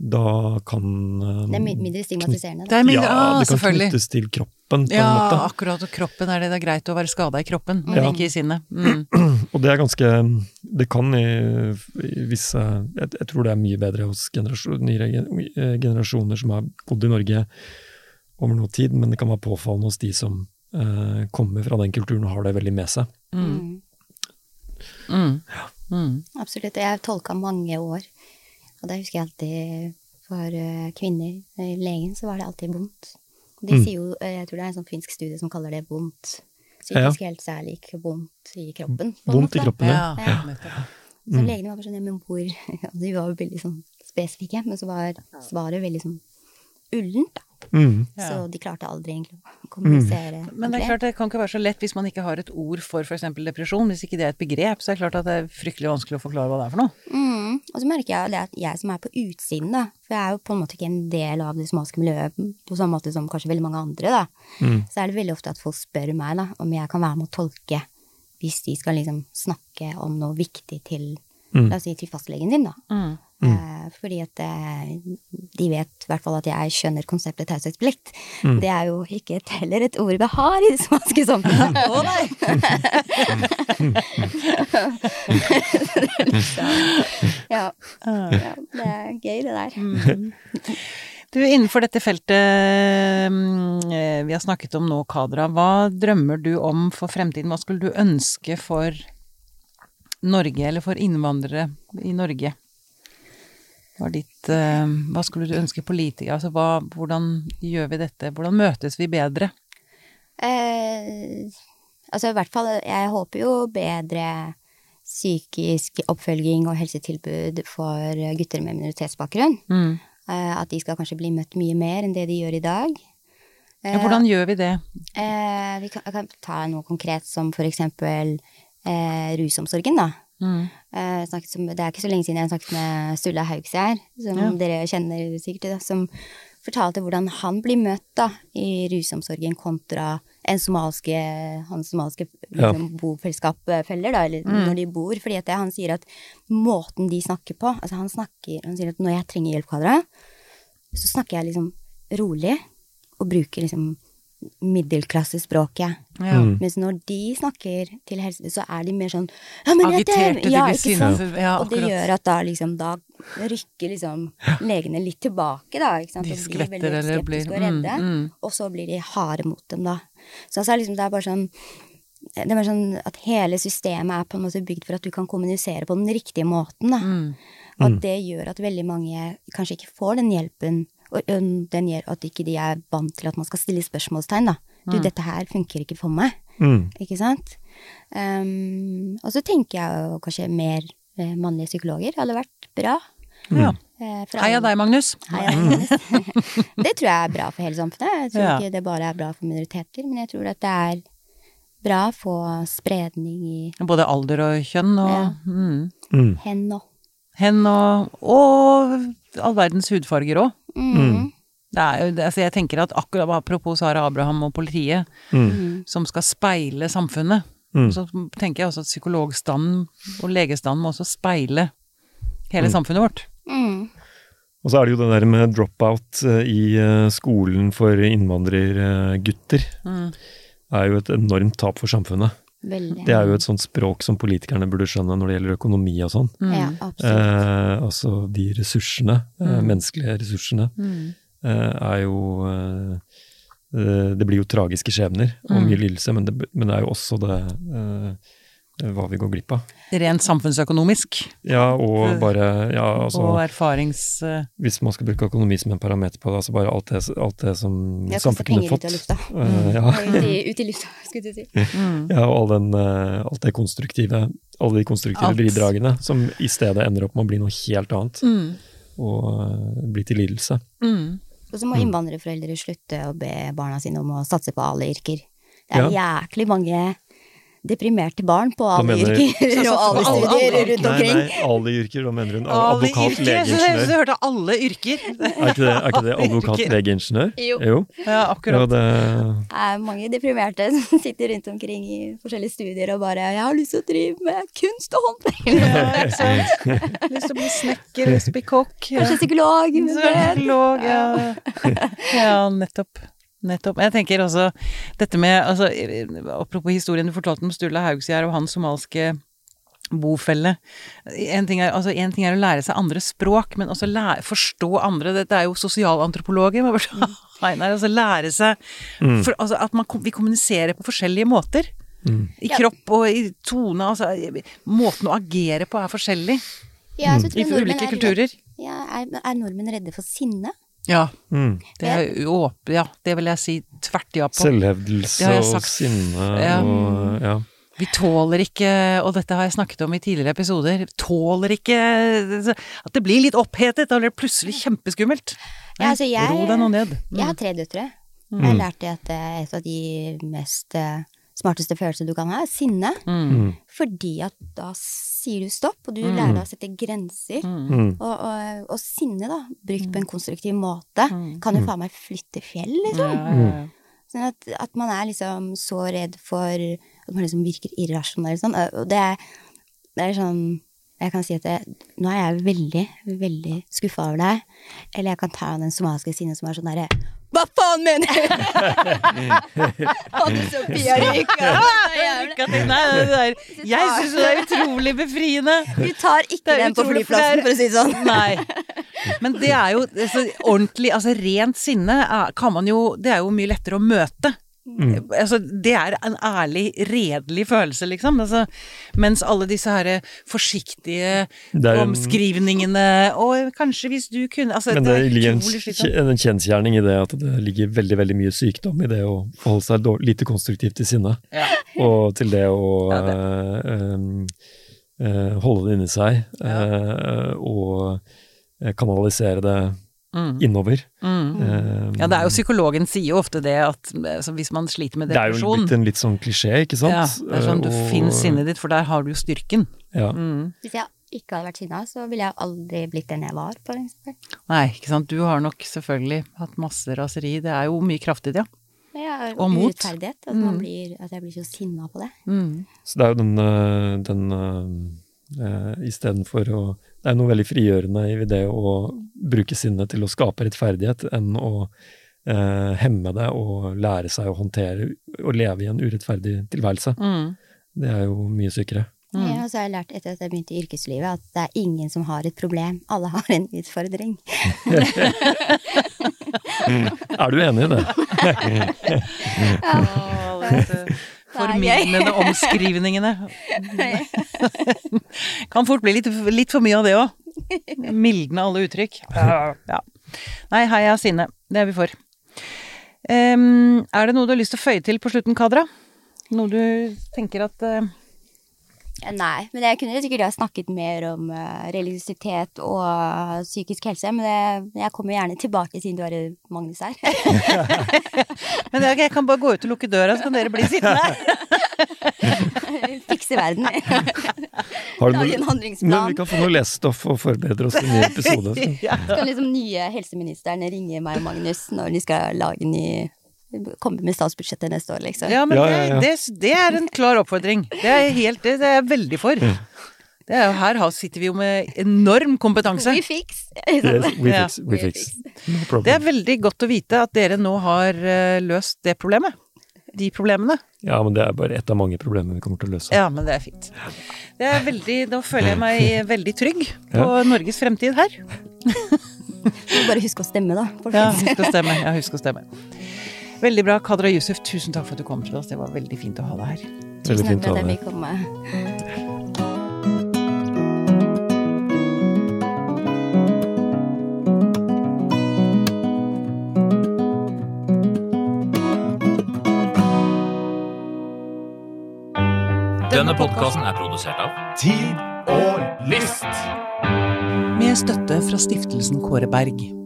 S7: da kan um,
S6: Det er mi- mindre stigmatiserende.
S5: Det
S6: Da.
S5: er
S7: Ja,
S5: ja,
S7: det kan
S5: selvfølgelig.
S7: knyttes til kroppen, på
S5: Ja,
S7: en måte.
S5: akkurat. Og kroppen er det. Det er greit å være skada i kroppen, men
S7: Ja.
S5: ikke i sinnet. Mm.
S7: Og det er ganske Det kan i, i visse jeg, jeg tror det er mye bedre hos generasjon, nyere eh, generasjoner som har bodd i Norge over noe tid, men det kan være påfallende hos de som eh, kommer fra den kulturen og har det veldig med seg.
S6: Mm.
S5: Mm. Mm.
S6: Absolutt. Jeg har tolka mange år, og da husker jeg alltid for eh, kvinner i legen så var det alltid vondt. De
S7: Mm.
S6: sier jo, eh, jeg tror det er en sånn finsk studie som kaller det vondt. Psykisk helse er lik vondt i kroppen.
S7: Vondt i kroppen, ja.
S5: Ja,
S6: Ja.
S5: nettopp.
S6: Så legene var bare sånn, ja, men hvor De var jo veldig sånn spesifikke, men så var svaret veldig sånn ullent, da.
S7: Mm.
S6: Så de klarte aldri egentlig å kommunisere.
S5: Men det er klart det kan ikke være så lett hvis man ikke har et ord for f.eks. depresjon. Hvis ikke det er et begrep, så er det klart at det er fryktelig vanskelig å forklare hva det er for noe.
S6: Mm. Og så merker jeg det at jeg som er på utsiden, da, for jeg er jo på en måte ikke en del av det somaliske miljøet på samme måte som kanskje veldig mange andre, da,
S7: Mm.
S6: så er det veldig ofte at folk spør meg da, om jeg kan være med å tolke hvis de skal liksom snakke om noe viktig til,
S7: Mm.
S6: la oss si, til fastlegen din, da.
S5: Mm.
S6: Eh, fordi at eh, de vet i hvert fall at jeg skjønner konseptet taushetsplikt.
S7: Mm.
S6: Det er jo ikke et, heller et ord vi har i det somaliske samfunnet.
S5: Å nei!
S6: ja. ja, det er gøy det der.
S5: Mm. Du, innenfor dette feltet mm, eh, vi har snakket om nå, Kadra, hva drømmer du om for fremtiden? Hva skulle du ønske for Norge, eller for innvandrere i Norge? Hva, er ditt, eh, hva skulle du ønske politikere Altså, hva, hvordan gjør vi dette? Hvordan møtes vi bedre?
S6: Eh, altså i hvert fall, jeg håper jo bedre psykisk oppfølging og helsetilbud for gutter med minoritetsbakgrunn.
S5: Mm.
S6: Eh, at de skal kanskje bli møtt mye mer enn det de gjør i dag.
S5: Ja, hvordan gjør vi det?
S6: Eh, vi kan, jeg kan ta noe konkret som for eksempel eh, rusomsorgen, da.
S5: Mm.
S6: Eh, som, det er ikke så lenge siden jeg snakket med Sturla Haugsgjerd, som
S5: Ja.
S6: dere kjenner sikkert, som fortalte hvordan han blir møtt da, i rusomsorgen kontra en somalske, hans somalske
S7: Ja.
S6: liksom, bofellesskapfeller, da, eller når de bor. Fordi det, han sier at måten de snakker på altså Han snakker, han sier at når jeg trenger hjelp, Kadra, så snakker jeg liksom rolig og bruker liksom middelklassespråket.
S5: Ja.
S7: Mm.
S6: Mens når de snakker til helse, så er de mer sånn ja, men
S5: Agiterte det!
S6: ja,
S5: de
S6: ikke sant?
S5: sinne. Ja,
S6: Og det gjør at da liksom da rykker liksom legene litt tilbake, da. Ikke sant?
S5: De
S6: blir
S5: skvetter
S6: veldig
S5: eller blir-
S6: og redde.
S5: mm, mm.
S6: Og så blir de harde mot dem, da. Så altså, liksom, det er bare sånn det er bare sånn at hele systemet er på en måte bygd for at du kan kommunisere på den riktige måten. Da.
S5: Mm.
S6: Og at det gjør at veldig mange kanskje ikke får den hjelpen, og den gjør at ikke de er vant til at man skal stille spørsmålstegn, da. Du,
S5: Mm.
S6: dette her funker ikke for meg.
S7: Mm.
S6: Ikke sant? Um, og så tenker jeg jo kanskje mer eh, mannlige psykologer hadde vært bra.
S5: Ja.
S6: Eh,
S5: Heia deg, Magnus.
S6: Heia Magnus. det tror jeg er bra for hele samfunnet. Jeg tror
S5: Ja.
S6: ikke det bare er bra for minoriteter, men jeg tror at det er bra å få spredning i
S5: Både alder og kjønn og
S6: Ja.
S5: mm.
S7: Mm.
S6: hen og
S5: hen og, og all verdens hudfarger òg.
S6: mm.
S5: Det er altså jeg tenker at akkurat Apropos Sara Abraham og politiet,
S7: Mm.
S5: som skal speile samfunnet,
S7: Mm.
S5: så tenker jeg også at psykologstanden og legestanden må også speile hele
S7: Mm.
S5: samfunnet vårt.
S6: Mm.
S7: Og så er det jo det der med dropout eh, i eh, skolen for innvandrergutter.
S5: Mm.
S7: er jo et enormt tap for samfunnet.
S6: Veldig.
S7: Det er jo et sånt språk som politikerne burde skjønne når det gjelder økonomi og sånn.
S5: Mm.
S6: Ja.
S7: Eh, altså de ressursene, eh,
S5: Mm.
S7: menneskelige ressursene,
S5: Mm.
S7: eh, er jo eh, eh, Det blir jo tragiske skjebner og
S5: Mm.
S7: mye lidelse, men det, men det er jo også det eh, hva vi går glipp av.
S5: Rent samfunnsøkonomisk
S7: Ja, og bare ja, altså,
S5: og erfarings... eh,
S7: Hvis man skal bruke økonomi som en parameter på det, altså bare alt det, alt det som samfunnet kunne
S6: penger ut
S7: fått.
S6: av lufta.
S7: eh, ja.
S6: Ut i, ut i lufta, skulle du si.
S5: mm.
S7: Ja, og all den, eh, alt det konstruktive, alle de konstruktive
S5: Alt.
S7: bidragene som i stedet ender opp med å bli noe helt annet,
S5: Mm.
S7: og uh, bli til lidelse.
S5: Mm.
S6: Og så må
S7: Mm.
S6: innvandrerforeldre slutte å be barna sine om å satse på alle yrker. Det er jæklig mange deprimerte barn på alle
S7: mener-
S6: yrker og alle studier rundt omkring.
S7: nei, alle yrker, da mener hun advokat, legeingeniør.
S5: Du hørte alle yrker.
S7: Er ikke det, er ikke det advokat, legeingeniør?
S6: Jo.
S7: Jo.
S5: Ja,
S7: Ja,
S5: akkurat.
S7: det,
S6: Det er mange deprimerte som sitter rundt omkring i forskjellige studier og bare 'Jeg har lyst til å drive med kunst og håndverk'.
S5: Ja. Lyst til å bli snekker, lyst til å bli kokk.
S6: Kanskje psykolog.
S5: Psykolog, ja. ja, nettopp. Nettopp. Jeg tenker også dette med altså, Apropos historien du fortalte om Sturla Haugsgjerd og hans somalske bofelle. En ting, er, altså, en ting er å lære seg andre språk, men også lære, forstå andre. Dette er jo sosialantropologer. Inn altså lære seg for, altså, At man, vi kommuniserer på forskjellige måter.
S7: mm.
S5: I kropp og i tone. Altså, måten å agere på er forskjellig
S6: Ja, så
S5: i
S6: tror jeg
S5: ulike
S6: er-
S5: kulturer.
S6: Ja, er, er nordmenn redde for sinne?
S5: Ja,
S7: Mm.
S5: det er åp- Ja, det vil jeg si tvert ja på.
S7: Selvhevdelse
S5: jeg
S7: og sinne
S5: Ja.
S7: og ja.
S5: Vi tåler ikke, og dette har jeg snakket om i tidligere episoder, tåler ikke at det blir litt opphetet, da blir det plutselig kjempeskummelt.
S6: Ja, altså, jeg-
S5: Ro deg nå ned.
S6: Jeg har tre døtre. Jeg har lært at eh, et av de mest eh, smarteste følelse du kan ha, er sinne.
S5: Mm.
S7: Mm.
S6: Fordi at da sier du stopp, og du
S5: Mm.
S6: lærer deg å sette grenser.
S5: Mm.
S7: Mm.
S6: Og, og, og sinne, da, brukt på en konstruktiv måte,
S5: Mm.
S6: kan jo faen meg flytte fjell, liksom.
S5: Ja, ja, ja.
S6: Sånn at, at man er liksom så redd for at man liksom virker irrasjonell sånn. Og det er, det er sånn Jeg kan si at jeg, nå er jeg veldig, veldig skuffa over deg. Eller jeg kan ta den somaliske sinnet som er sånn derre Hva faen mener du?! Hadde Sofia
S5: der. Jeg syns det er utrolig befriende.
S6: Du tar ikke den på flyplassen, for å si det sånn.
S5: Nei. Men det er jo altså, ordentlig Altså rent sinne kan man jo Det er jo mye lettere å møte.
S7: Mm.
S5: Altså, det er en ærlig, redelig følelse, liksom. Altså, mens alle disse her forsiktige
S7: en-
S5: omskrivningene Og kanskje hvis du kunne altså,
S7: Men det
S5: det
S7: ligger en, en kjensgjerning i det at det ligger veldig veldig mye sykdom i det å forholde seg lite konstruktivt til sinne.
S5: Ja.
S7: Og til det å
S5: Ja,
S7: eh, um, eh, holde det inni seg eh, og eh, kanalisere det
S5: Mm,
S7: innover.
S5: mm.
S7: Eh,
S5: Ja, det er jo psykologen sier jo ofte det at altså, hvis man sliter med
S7: det er jo blitt en litt sånn klisjé, ikke sant?
S5: ja, det er sånn du
S7: Eh, og-
S5: finner sinnet ditt, for der har du jo styrken.
S7: Ja.
S5: Mm.
S6: Hvis jeg ikke hadde vært sinna, så ville jeg aldri blitt den jeg var, for eksempel.
S5: Nei, ikke sant. Du har nok selvfølgelig hatt masse raseri. Det er jo mye kraftig, ja.
S6: Ja,
S5: Og mot.
S6: Urettferdighet. At, man
S5: Mm.
S6: blir, at jeg blir så sinna på det.
S5: Mm.
S7: Så det er jo den, eh, den uh, Istedenfor å Det er noe veldig frigjørende i det å bruke sinnet til å skape rettferdighet, enn å eh, hemme det og lære seg å håndtere og leve i en urettferdig tilværelse.
S5: Mm.
S7: Det er jo mye sykere.
S5: Mm.
S6: Ja, og så har jeg lært etter at jeg begynte i yrkeslivet, at det er ingen som har et problem. Alle har en utfordring.
S7: Er du enig i det?
S6: Det
S5: formildende omskrivningene. kan fort bli litt, litt for mye av det òg. Mildne alle uttrykk. Ja. Nei, heia Sinne. Det er vi for. Um, er det noe du har lyst til å føye til på slutten, Kadra? Noe du tenker at uh...
S6: Nei, men jeg kunne sikkert ha snakket mer om uh, religiøsitet og psykisk helse, men det, jeg kommer gjerne tilbake siden du har Magnus her.
S5: men jeg, jeg kan bare gå ut og lukke døra, så kan dere bli sittende her.
S6: Fikse verden.
S7: Lage en handlingsplan. Men vi kan få noe lesestoff og forberede oss til en ny episode. Så.
S6: ja. Skal liksom nye helseministeren ringe meg og Magnus når de skal lage ny Komme med statsbudsjettet neste år, liksom.
S5: Ja, men ja, ja, det, det, det, er en klar oppfordring. Det er, helt, det, det er jeg veldig for. Er, her sitter vi jo med enorm kompetanse.
S6: We fix.
S7: Yes, we fix, we fix.
S5: No det er veldig godt å vite at dere nå har uh, løst det problemet de problemene.
S7: Ja, men det er bare ett av mange problemer vi kommer til å løse.
S5: Ja, men det er fint. Det er veldig, da føler jeg meg veldig trygg på ja. Norges fremtid her.
S6: bare husk å stemme, da.
S5: Ja, husk å stemme. Ja, husk å stemme. Veldig bra. Kadra Yusuf, tusen takk for at du kom til oss. Det var veldig fint å ha deg her.
S7: Veldig fint å ha
S6: deg her.
S8: Denne podkasten er produsert av Tid og List.
S5: Med støtte fra stiftelsen Kåre Berg.